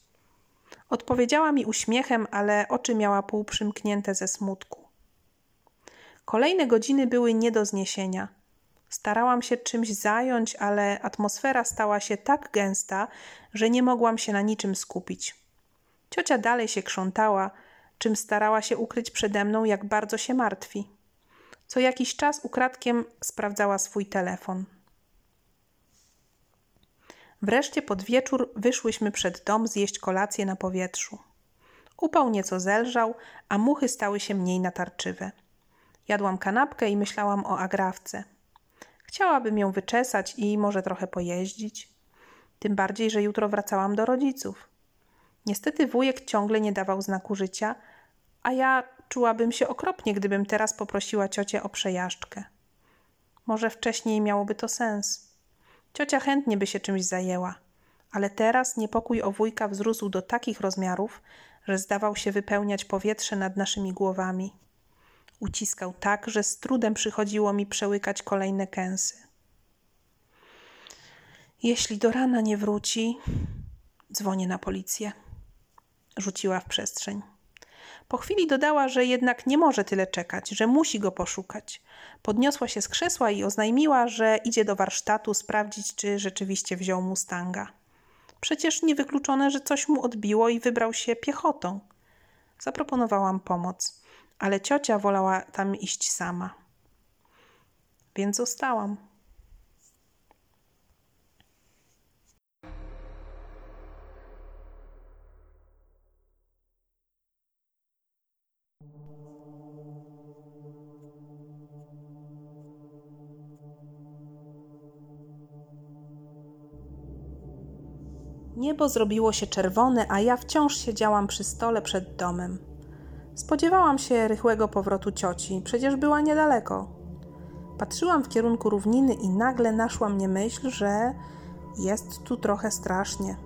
Odpowiedziała mi uśmiechem, ale oczy miała półprzymknięte ze smutku. Kolejne godziny były nie do zniesienia. Starałam się czymś zająć, ale atmosfera stała się tak gęsta, że nie mogłam się na niczym skupić. Ciocia dalej się krzątała, czym starała się ukryć przede mną, jak bardzo się martwi. Co jakiś czas ukradkiem sprawdzała swój telefon. Wreszcie pod wieczór wyszłyśmy przed dom zjeść kolację na powietrzu. Upał nieco zelżał, a muchy stały się mniej natarczywe. Jadłam kanapkę i myślałam o agrawce. Chciałabym ją wyczesać i może trochę pojeździć. Tym bardziej, że jutro wracałam do rodziców. Niestety wujek ciągle nie dawał znaku życia, a ja czułabym się okropnie, gdybym teraz poprosiła ciocię o przejażdżkę. Może wcześniej miałoby to sens. Ciocia chętnie by się czymś zajęła, ale teraz niepokój o wujka wzrósł do takich rozmiarów, że zdawał się wypełniać powietrze nad naszymi głowami. Uciskał tak, że z trudem przychodziło mi przełykać kolejne kęsy. Jeśli do rana nie wróci, dzwonię na policję. Rzuciła w przestrzeń. Po chwili dodała, że jednak nie może tyle czekać, że musi go poszukać. Podniosła się z krzesła i oznajmiła, że idzie do warsztatu sprawdzić, czy rzeczywiście wziął Mustanga. Przecież niewykluczone, że coś mu odbiło i wybrał się piechotą. Zaproponowałam pomoc, ale ciocia wolała tam iść sama. Więc zostałam. Niebo zrobiło się czerwone, a ja wciąż siedziałam przy stole przed domem. Spodziewałam się rychłego powrotu cioci, przecież była niedaleko. Patrzyłam w kierunku równiny i nagle naszła mnie myśl, że jest tu trochę strasznie.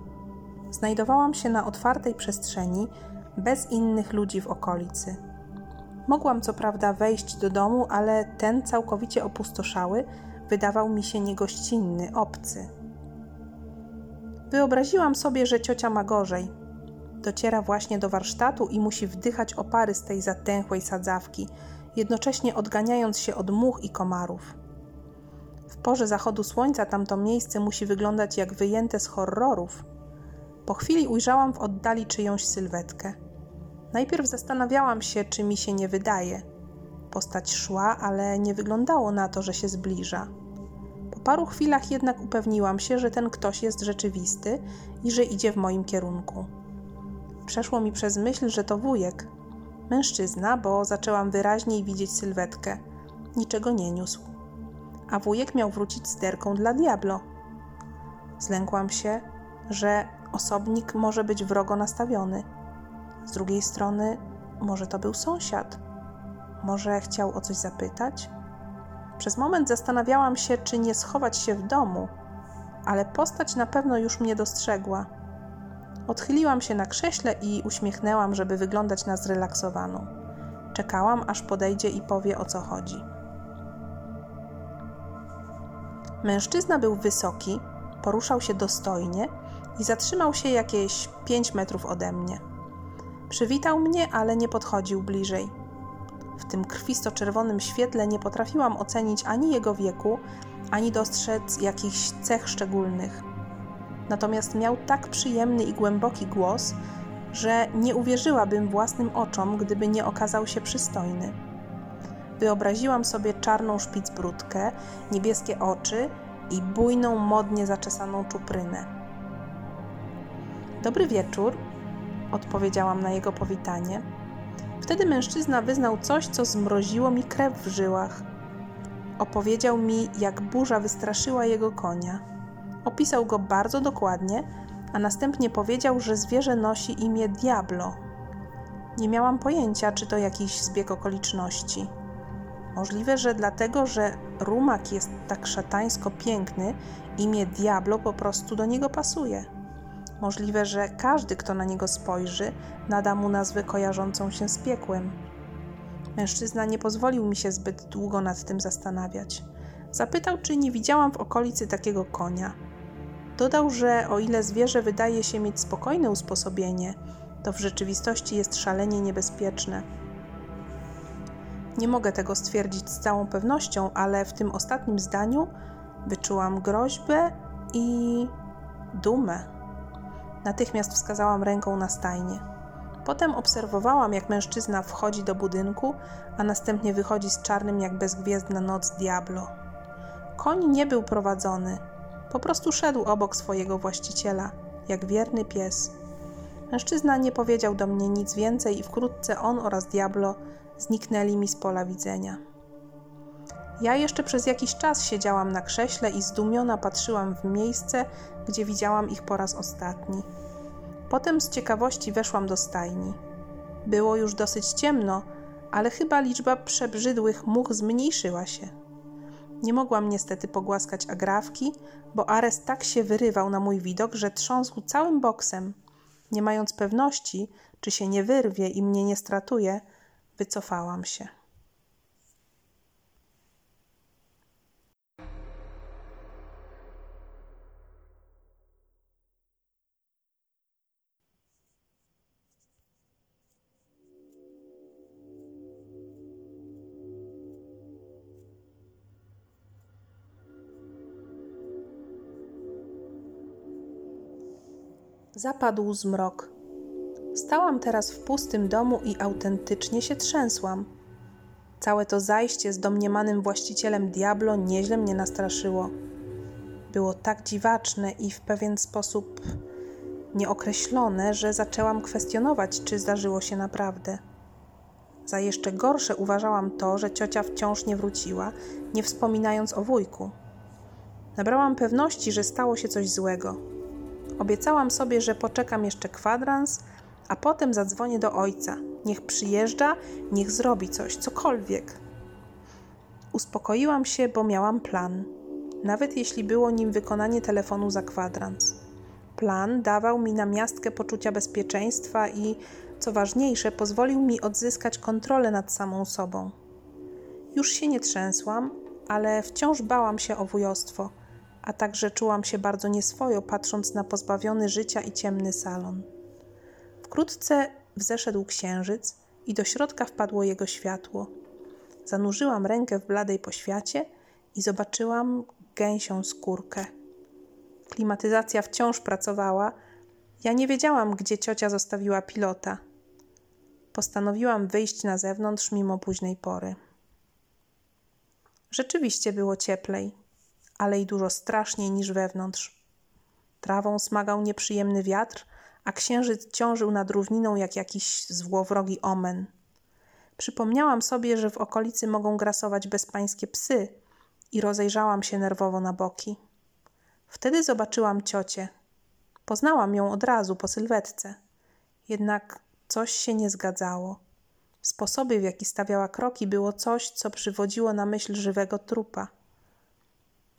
Znajdowałam się na otwartej przestrzeni, bez innych ludzi w okolicy. Mogłam co prawda wejść do domu, ale ten całkowicie opustoszały wydawał mi się niegościnny, obcy. Wyobraziłam sobie, że ciocia ma gorzej. Dociera właśnie do warsztatu i musi wdychać opary z tej zatęchłej sadzawki, jednocześnie odganiając się od much i komarów. W porze zachodu słońca tamto miejsce musi wyglądać jak wyjęte z horrorów. Po chwili ujrzałam w oddali czyjąś sylwetkę. Najpierw zastanawiałam się, czy mi się nie wydaje. Postać szła, ale nie wyglądało na to, że się zbliża paru chwilach jednak upewniłam się, że ten ktoś jest rzeczywisty i że idzie w moim kierunku. Przeszło mi przez myśl, że to wujek. Mężczyzna, bo zaczęłam wyraźniej widzieć sylwetkę. Niczego nie niósł. A wujek miał wrócić z derką dla Diablo. Zlękłam się, że osobnik może być wrogo nastawiony. Z drugiej strony, może to był sąsiad. Może chciał o coś zapytać? Przez moment zastanawiałam się, czy nie schować się w domu, ale postać na pewno już mnie dostrzegła. Odchyliłam się na krześle i uśmiechnęłam, żeby wyglądać na zrelaksowaną. Czekałam, aż podejdzie i powie o co chodzi. Mężczyzna był wysoki, poruszał się dostojnie i zatrzymał się jakieś 5 metrów ode mnie. Przywitał mnie, ale nie podchodził bliżej. W tym krwisto-czerwonym świetle nie potrafiłam ocenić ani jego wieku, ani dostrzec jakichś cech szczególnych. Natomiast miał tak przyjemny i głęboki głos, że nie uwierzyłabym własnym oczom, gdyby nie okazał się przystojny. Wyobraziłam sobie czarną szpicbrudkę, niebieskie oczy i bujną, modnie zaczesaną czuprynę. Dobry wieczór, odpowiedziałam na jego powitanie. Wtedy mężczyzna wyznał coś, co zmroziło mi krew w żyłach. Opowiedział mi, jak burza wystraszyła jego konia. Opisał go bardzo dokładnie, a następnie powiedział, że zwierzę nosi imię Diablo. Nie miałam pojęcia, czy to jakiś zbieg okoliczności. Możliwe, że dlatego, że rumak jest tak szatańsko piękny, imię Diablo po prostu do niego pasuje. Możliwe, że każdy, kto na niego spojrzy, nada mu nazwę kojarzącą się z piekłem. Mężczyzna nie pozwolił mi się zbyt długo nad tym zastanawiać. Zapytał, czy nie widziałam w okolicy takiego konia. Dodał, że o ile zwierzę wydaje się mieć spokojne usposobienie, to w rzeczywistości jest szalenie niebezpieczne. Nie mogę tego stwierdzić z całą pewnością, ale w tym ostatnim zdaniu wyczułam groźbę i dumę. Natychmiast wskazałam ręką na stajnię. Potem obserwowałam, jak mężczyzna wchodzi do budynku, a następnie wychodzi z czarnym jak bezgwiezdna noc Diablo. Koń nie był prowadzony, po prostu szedł obok swojego właściciela, jak wierny pies. Mężczyzna nie powiedział do mnie nic więcej i wkrótce on oraz Diablo zniknęli mi z pola widzenia. Ja jeszcze przez jakiś czas siedziałam na krześle i zdumiona patrzyłam w miejsce, gdzie widziałam ich po raz ostatni. Potem z ciekawości weszłam do stajni. Było już dosyć ciemno, ale chyba liczba przebrzydłych much zmniejszyła się. Nie mogłam niestety pogłaskać agrawki, bo Ares tak się wyrywał na mój widok, że trząsł całym boksem. Nie mając pewności, czy się nie wyrwie i mnie nie stratuje, wycofałam się. Zapadł zmrok. Stałam teraz w pustym domu i autentycznie się trzęsłam. Całe to zajście z domniemanym właścicielem Diablo nieźle mnie nastraszyło. Było tak dziwaczne i w pewien sposób nieokreślone, że zaczęłam kwestionować, czy zdarzyło się naprawdę. Za jeszcze gorsze uważałam to, że ciocia wciąż nie wróciła, nie wspominając o wujku. Nabrałam pewności, że stało się coś złego. Obiecałam sobie, że poczekam jeszcze kwadrans, a potem zadzwonię do ojca. Niech przyjeżdża, niech zrobi coś, cokolwiek. Uspokoiłam się, bo miałam plan, nawet jeśli było nim wykonanie telefonu za kwadrans. Plan dawał mi na miastkę poczucia bezpieczeństwa i, co ważniejsze, pozwolił mi odzyskać kontrolę nad samą sobą. Już się nie trzęsłam, ale wciąż bałam się o wujostwo, a także czułam się bardzo nieswojo, patrząc na pozbawiony życia i ciemny salon. Wkrótce wzeszedł księżyc i do środka wpadło jego światło. Zanurzyłam rękę w bladej poświacie i zobaczyłam gęsią skórkę. Klimatyzacja wciąż pracowała. Ja nie wiedziałam, gdzie ciocia zostawiła pilota. Postanowiłam wyjść na zewnątrz mimo późnej pory. Rzeczywiście było cieplej, ale i dużo straszniej niż wewnątrz. Trawą smagał nieprzyjemny wiatr, a księżyc ciążył nad równiną jak jakiś złowrogi omen. Przypomniałam sobie, że w okolicy mogą grasować bezpańskie psy i rozejrzałam się nerwowo na boki. Wtedy zobaczyłam ciocię. Poznałam ją od razu po sylwetce. Jednak coś się nie zgadzało. Sposoby, w jaki stawiała kroki, było coś, co przywodziło na myśl żywego trupa.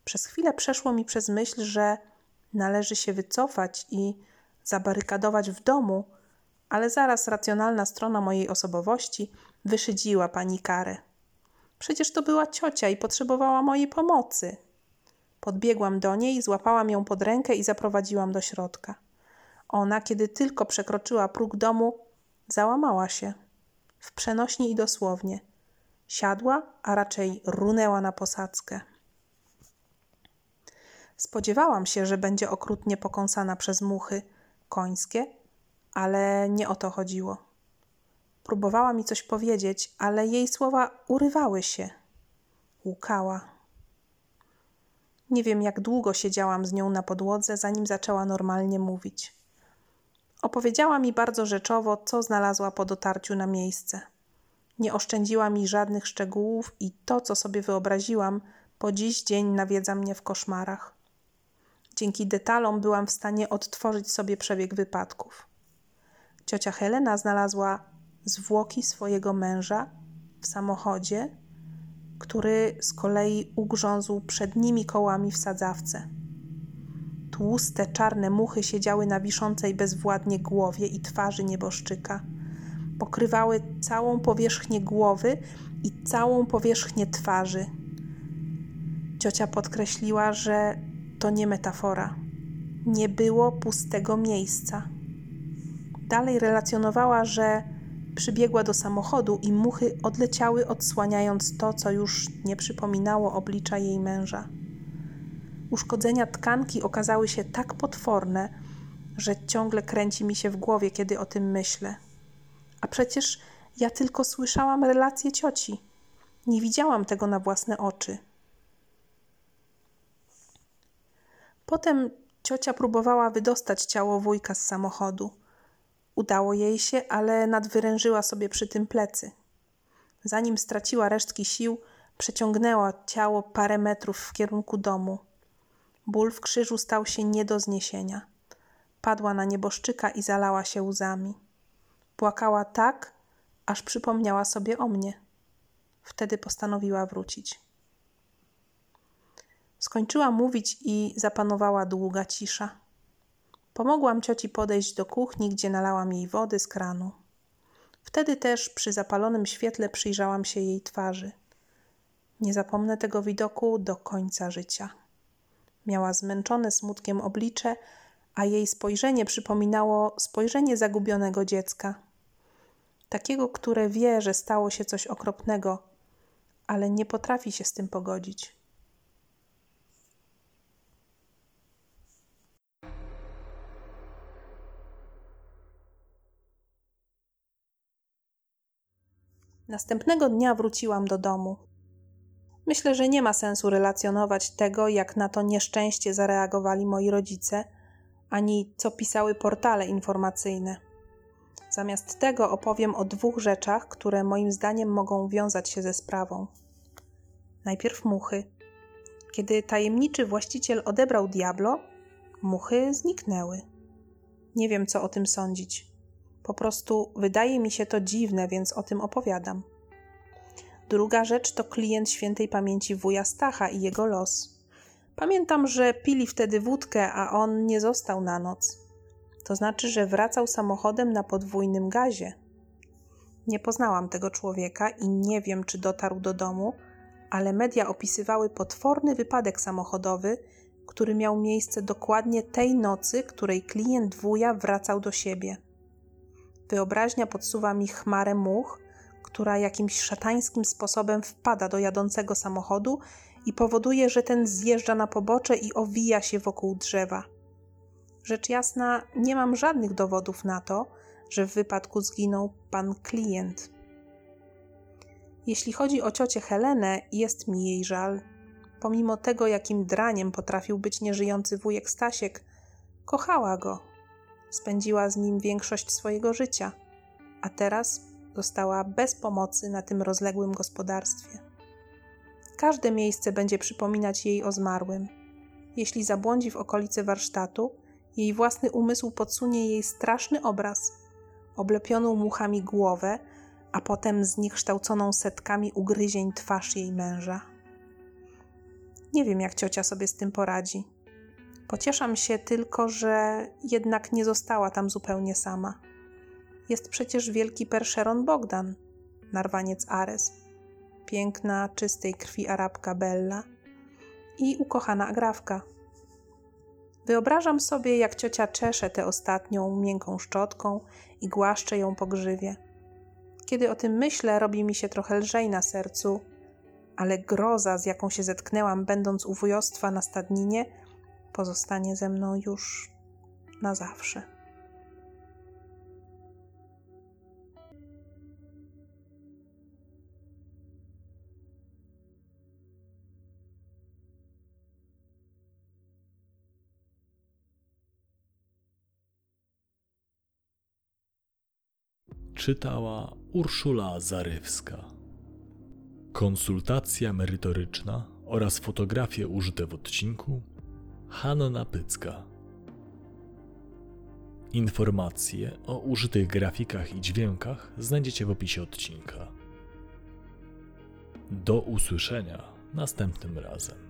Przez chwilę przeszło mi przez myśl, że należy się wycofać i zabarykadować w domu, ale zaraz racjonalna strona mojej osobowości wyszydziła pani karę. Przecież to była ciocia i potrzebowała mojej pomocy. Podbiegłam do niej, złapałam ją pod rękę i zaprowadziłam do środka. Ona, kiedy tylko przekroczyła próg domu, załamała się. W przenośni i dosłownie. Siadła, a raczej runęła na posadzkę. Spodziewałam się, że będzie okrutnie pokąsana przez muchy końskie, ale nie o to chodziło. Próbowała mi coś powiedzieć, ale jej słowa urywały się. Łukała. Nie wiem, jak długo siedziałam z nią na podłodze, zanim zaczęła normalnie mówić. Opowiedziała mi bardzo rzeczowo, co znalazła po dotarciu na miejsce. Nie oszczędziła mi żadnych szczegółów i to, co sobie wyobraziłam, po dziś dzień nawiedza mnie w koszmarach. Dzięki detalom byłam w stanie odtworzyć sobie przebieg wypadków. Ciocia Helena znalazła zwłoki swojego męża w samochodzie, który z kolei ugrzązł przednimi kołami w sadzawce. Tłuste, czarne muchy siedziały na wiszącej bezwładnie głowie i twarzy nieboszczyka. Pokrywały całą powierzchnię głowy i całą powierzchnię twarzy. Ciocia podkreśliła, że to nie metafora. Nie było pustego miejsca. Dalej relacjonowała, że przybiegła do samochodu i muchy odleciały, odsłaniając to, co już nie przypominało oblicza jej męża. Uszkodzenia tkanki okazały się tak potworne, że ciągle kręci mi się w głowie, kiedy o tym myślę. A przecież ja tylko słyszałam relacje cioci. Nie widziałam tego na własne oczy. Potem ciocia próbowała wydostać ciało wujka z samochodu. Udało jej się, ale nadwyrężyła sobie przy tym plecy. Zanim straciła resztki sił, przeciągnęła ciało parę metrów w kierunku domu. Ból w krzyżu stał się nie do zniesienia. Padła na nieboszczyka i zalała się łzami. Płakała tak, aż przypomniała sobie o mnie. Wtedy postanowiła wrócić. Skończyła mówić i zapanowała długa cisza. Pomogłam cioci podejść do kuchni, gdzie nalałam jej wody z kranu. Wtedy też przy zapalonym świetle przyjrzałam się jej twarzy. Nie zapomnę tego widoku do końca życia. Miała zmęczone smutkiem oblicze, a jej spojrzenie przypominało spojrzenie zagubionego dziecka. Takiego, które wie, że stało się coś okropnego, ale nie potrafi się z tym pogodzić. Następnego dnia wróciłam do domu. Myślę, że nie ma sensu relacjonować tego, jak na to nieszczęście zareagowali moi rodzice, ani co pisały portale informacyjne. Zamiast tego opowiem o dwóch rzeczach, które moim zdaniem mogą wiązać się ze sprawą. Najpierw muchy. Kiedy tajemniczy właściciel odebrał Diablo, muchy zniknęły. Nie wiem, co o tym sądzić. Po prostu wydaje mi się to dziwne, więc o tym opowiadam. Druga rzecz to klient świętej pamięci wuja Stacha i jego los. Pamiętam, że pili wtedy wódkę, a on nie został na noc. To znaczy, że wracał samochodem na podwójnym gazie. Nie poznałam tego człowieka i nie wiem, czy dotarł do domu, ale media opisywały potworny wypadek samochodowy, który miał miejsce dokładnie tej nocy, której klient wuja wracał do siebie. Wyobraźnia podsuwa mi chmarę much, która jakimś szatańskim sposobem wpada do jadącego samochodu i powoduje, że ten zjeżdża na pobocze i owija się wokół drzewa. Rzecz jasna, nie mam żadnych dowodów na to, że w wypadku zginął pan klient. Jeśli chodzi o ciocię Helenę, jest mi jej żal. Pomimo tego, jakim draniem potrafił być nieżyjący wujek Stasiek, kochała go. Spędziła z nim większość swojego życia, a teraz została bez pomocy na tym rozległym gospodarstwie. Każde miejsce będzie przypominać jej o zmarłym. Jeśli zabłądzi w okolice warsztatu, jej własny umysł podsunie jej straszny obraz, oblepioną muchami głowę, a potem zniekształconą setkami ugryzień twarz jej męża. Nie wiem, jak ciocia sobie z tym poradzi. Pocieszam się tylko, że jednak nie została tam zupełnie sama. Jest przecież wielki perszeron Bogdan, narwaniec Ares, piękna, czystej krwi Arabka Bella i ukochana Agrawka. Wyobrażam sobie, jak ciocia czesze tę ostatnią miękką szczotką i głaszcze ją po grzywie. Kiedy o tym myślę, robi mi się trochę lżej na sercu, ale groza, z jaką się zetknęłam, będąc u wujostwa na stadninie, pozostanie ze mną już na zawsze. Czytała Urszula Zarywska. Konsultacja merytoryczna oraz fotografie użyte w odcinku Hanna Pycka. Informacje o użytych grafikach i dźwiękach znajdziecie w opisie odcinka. Do usłyszenia następnym razem.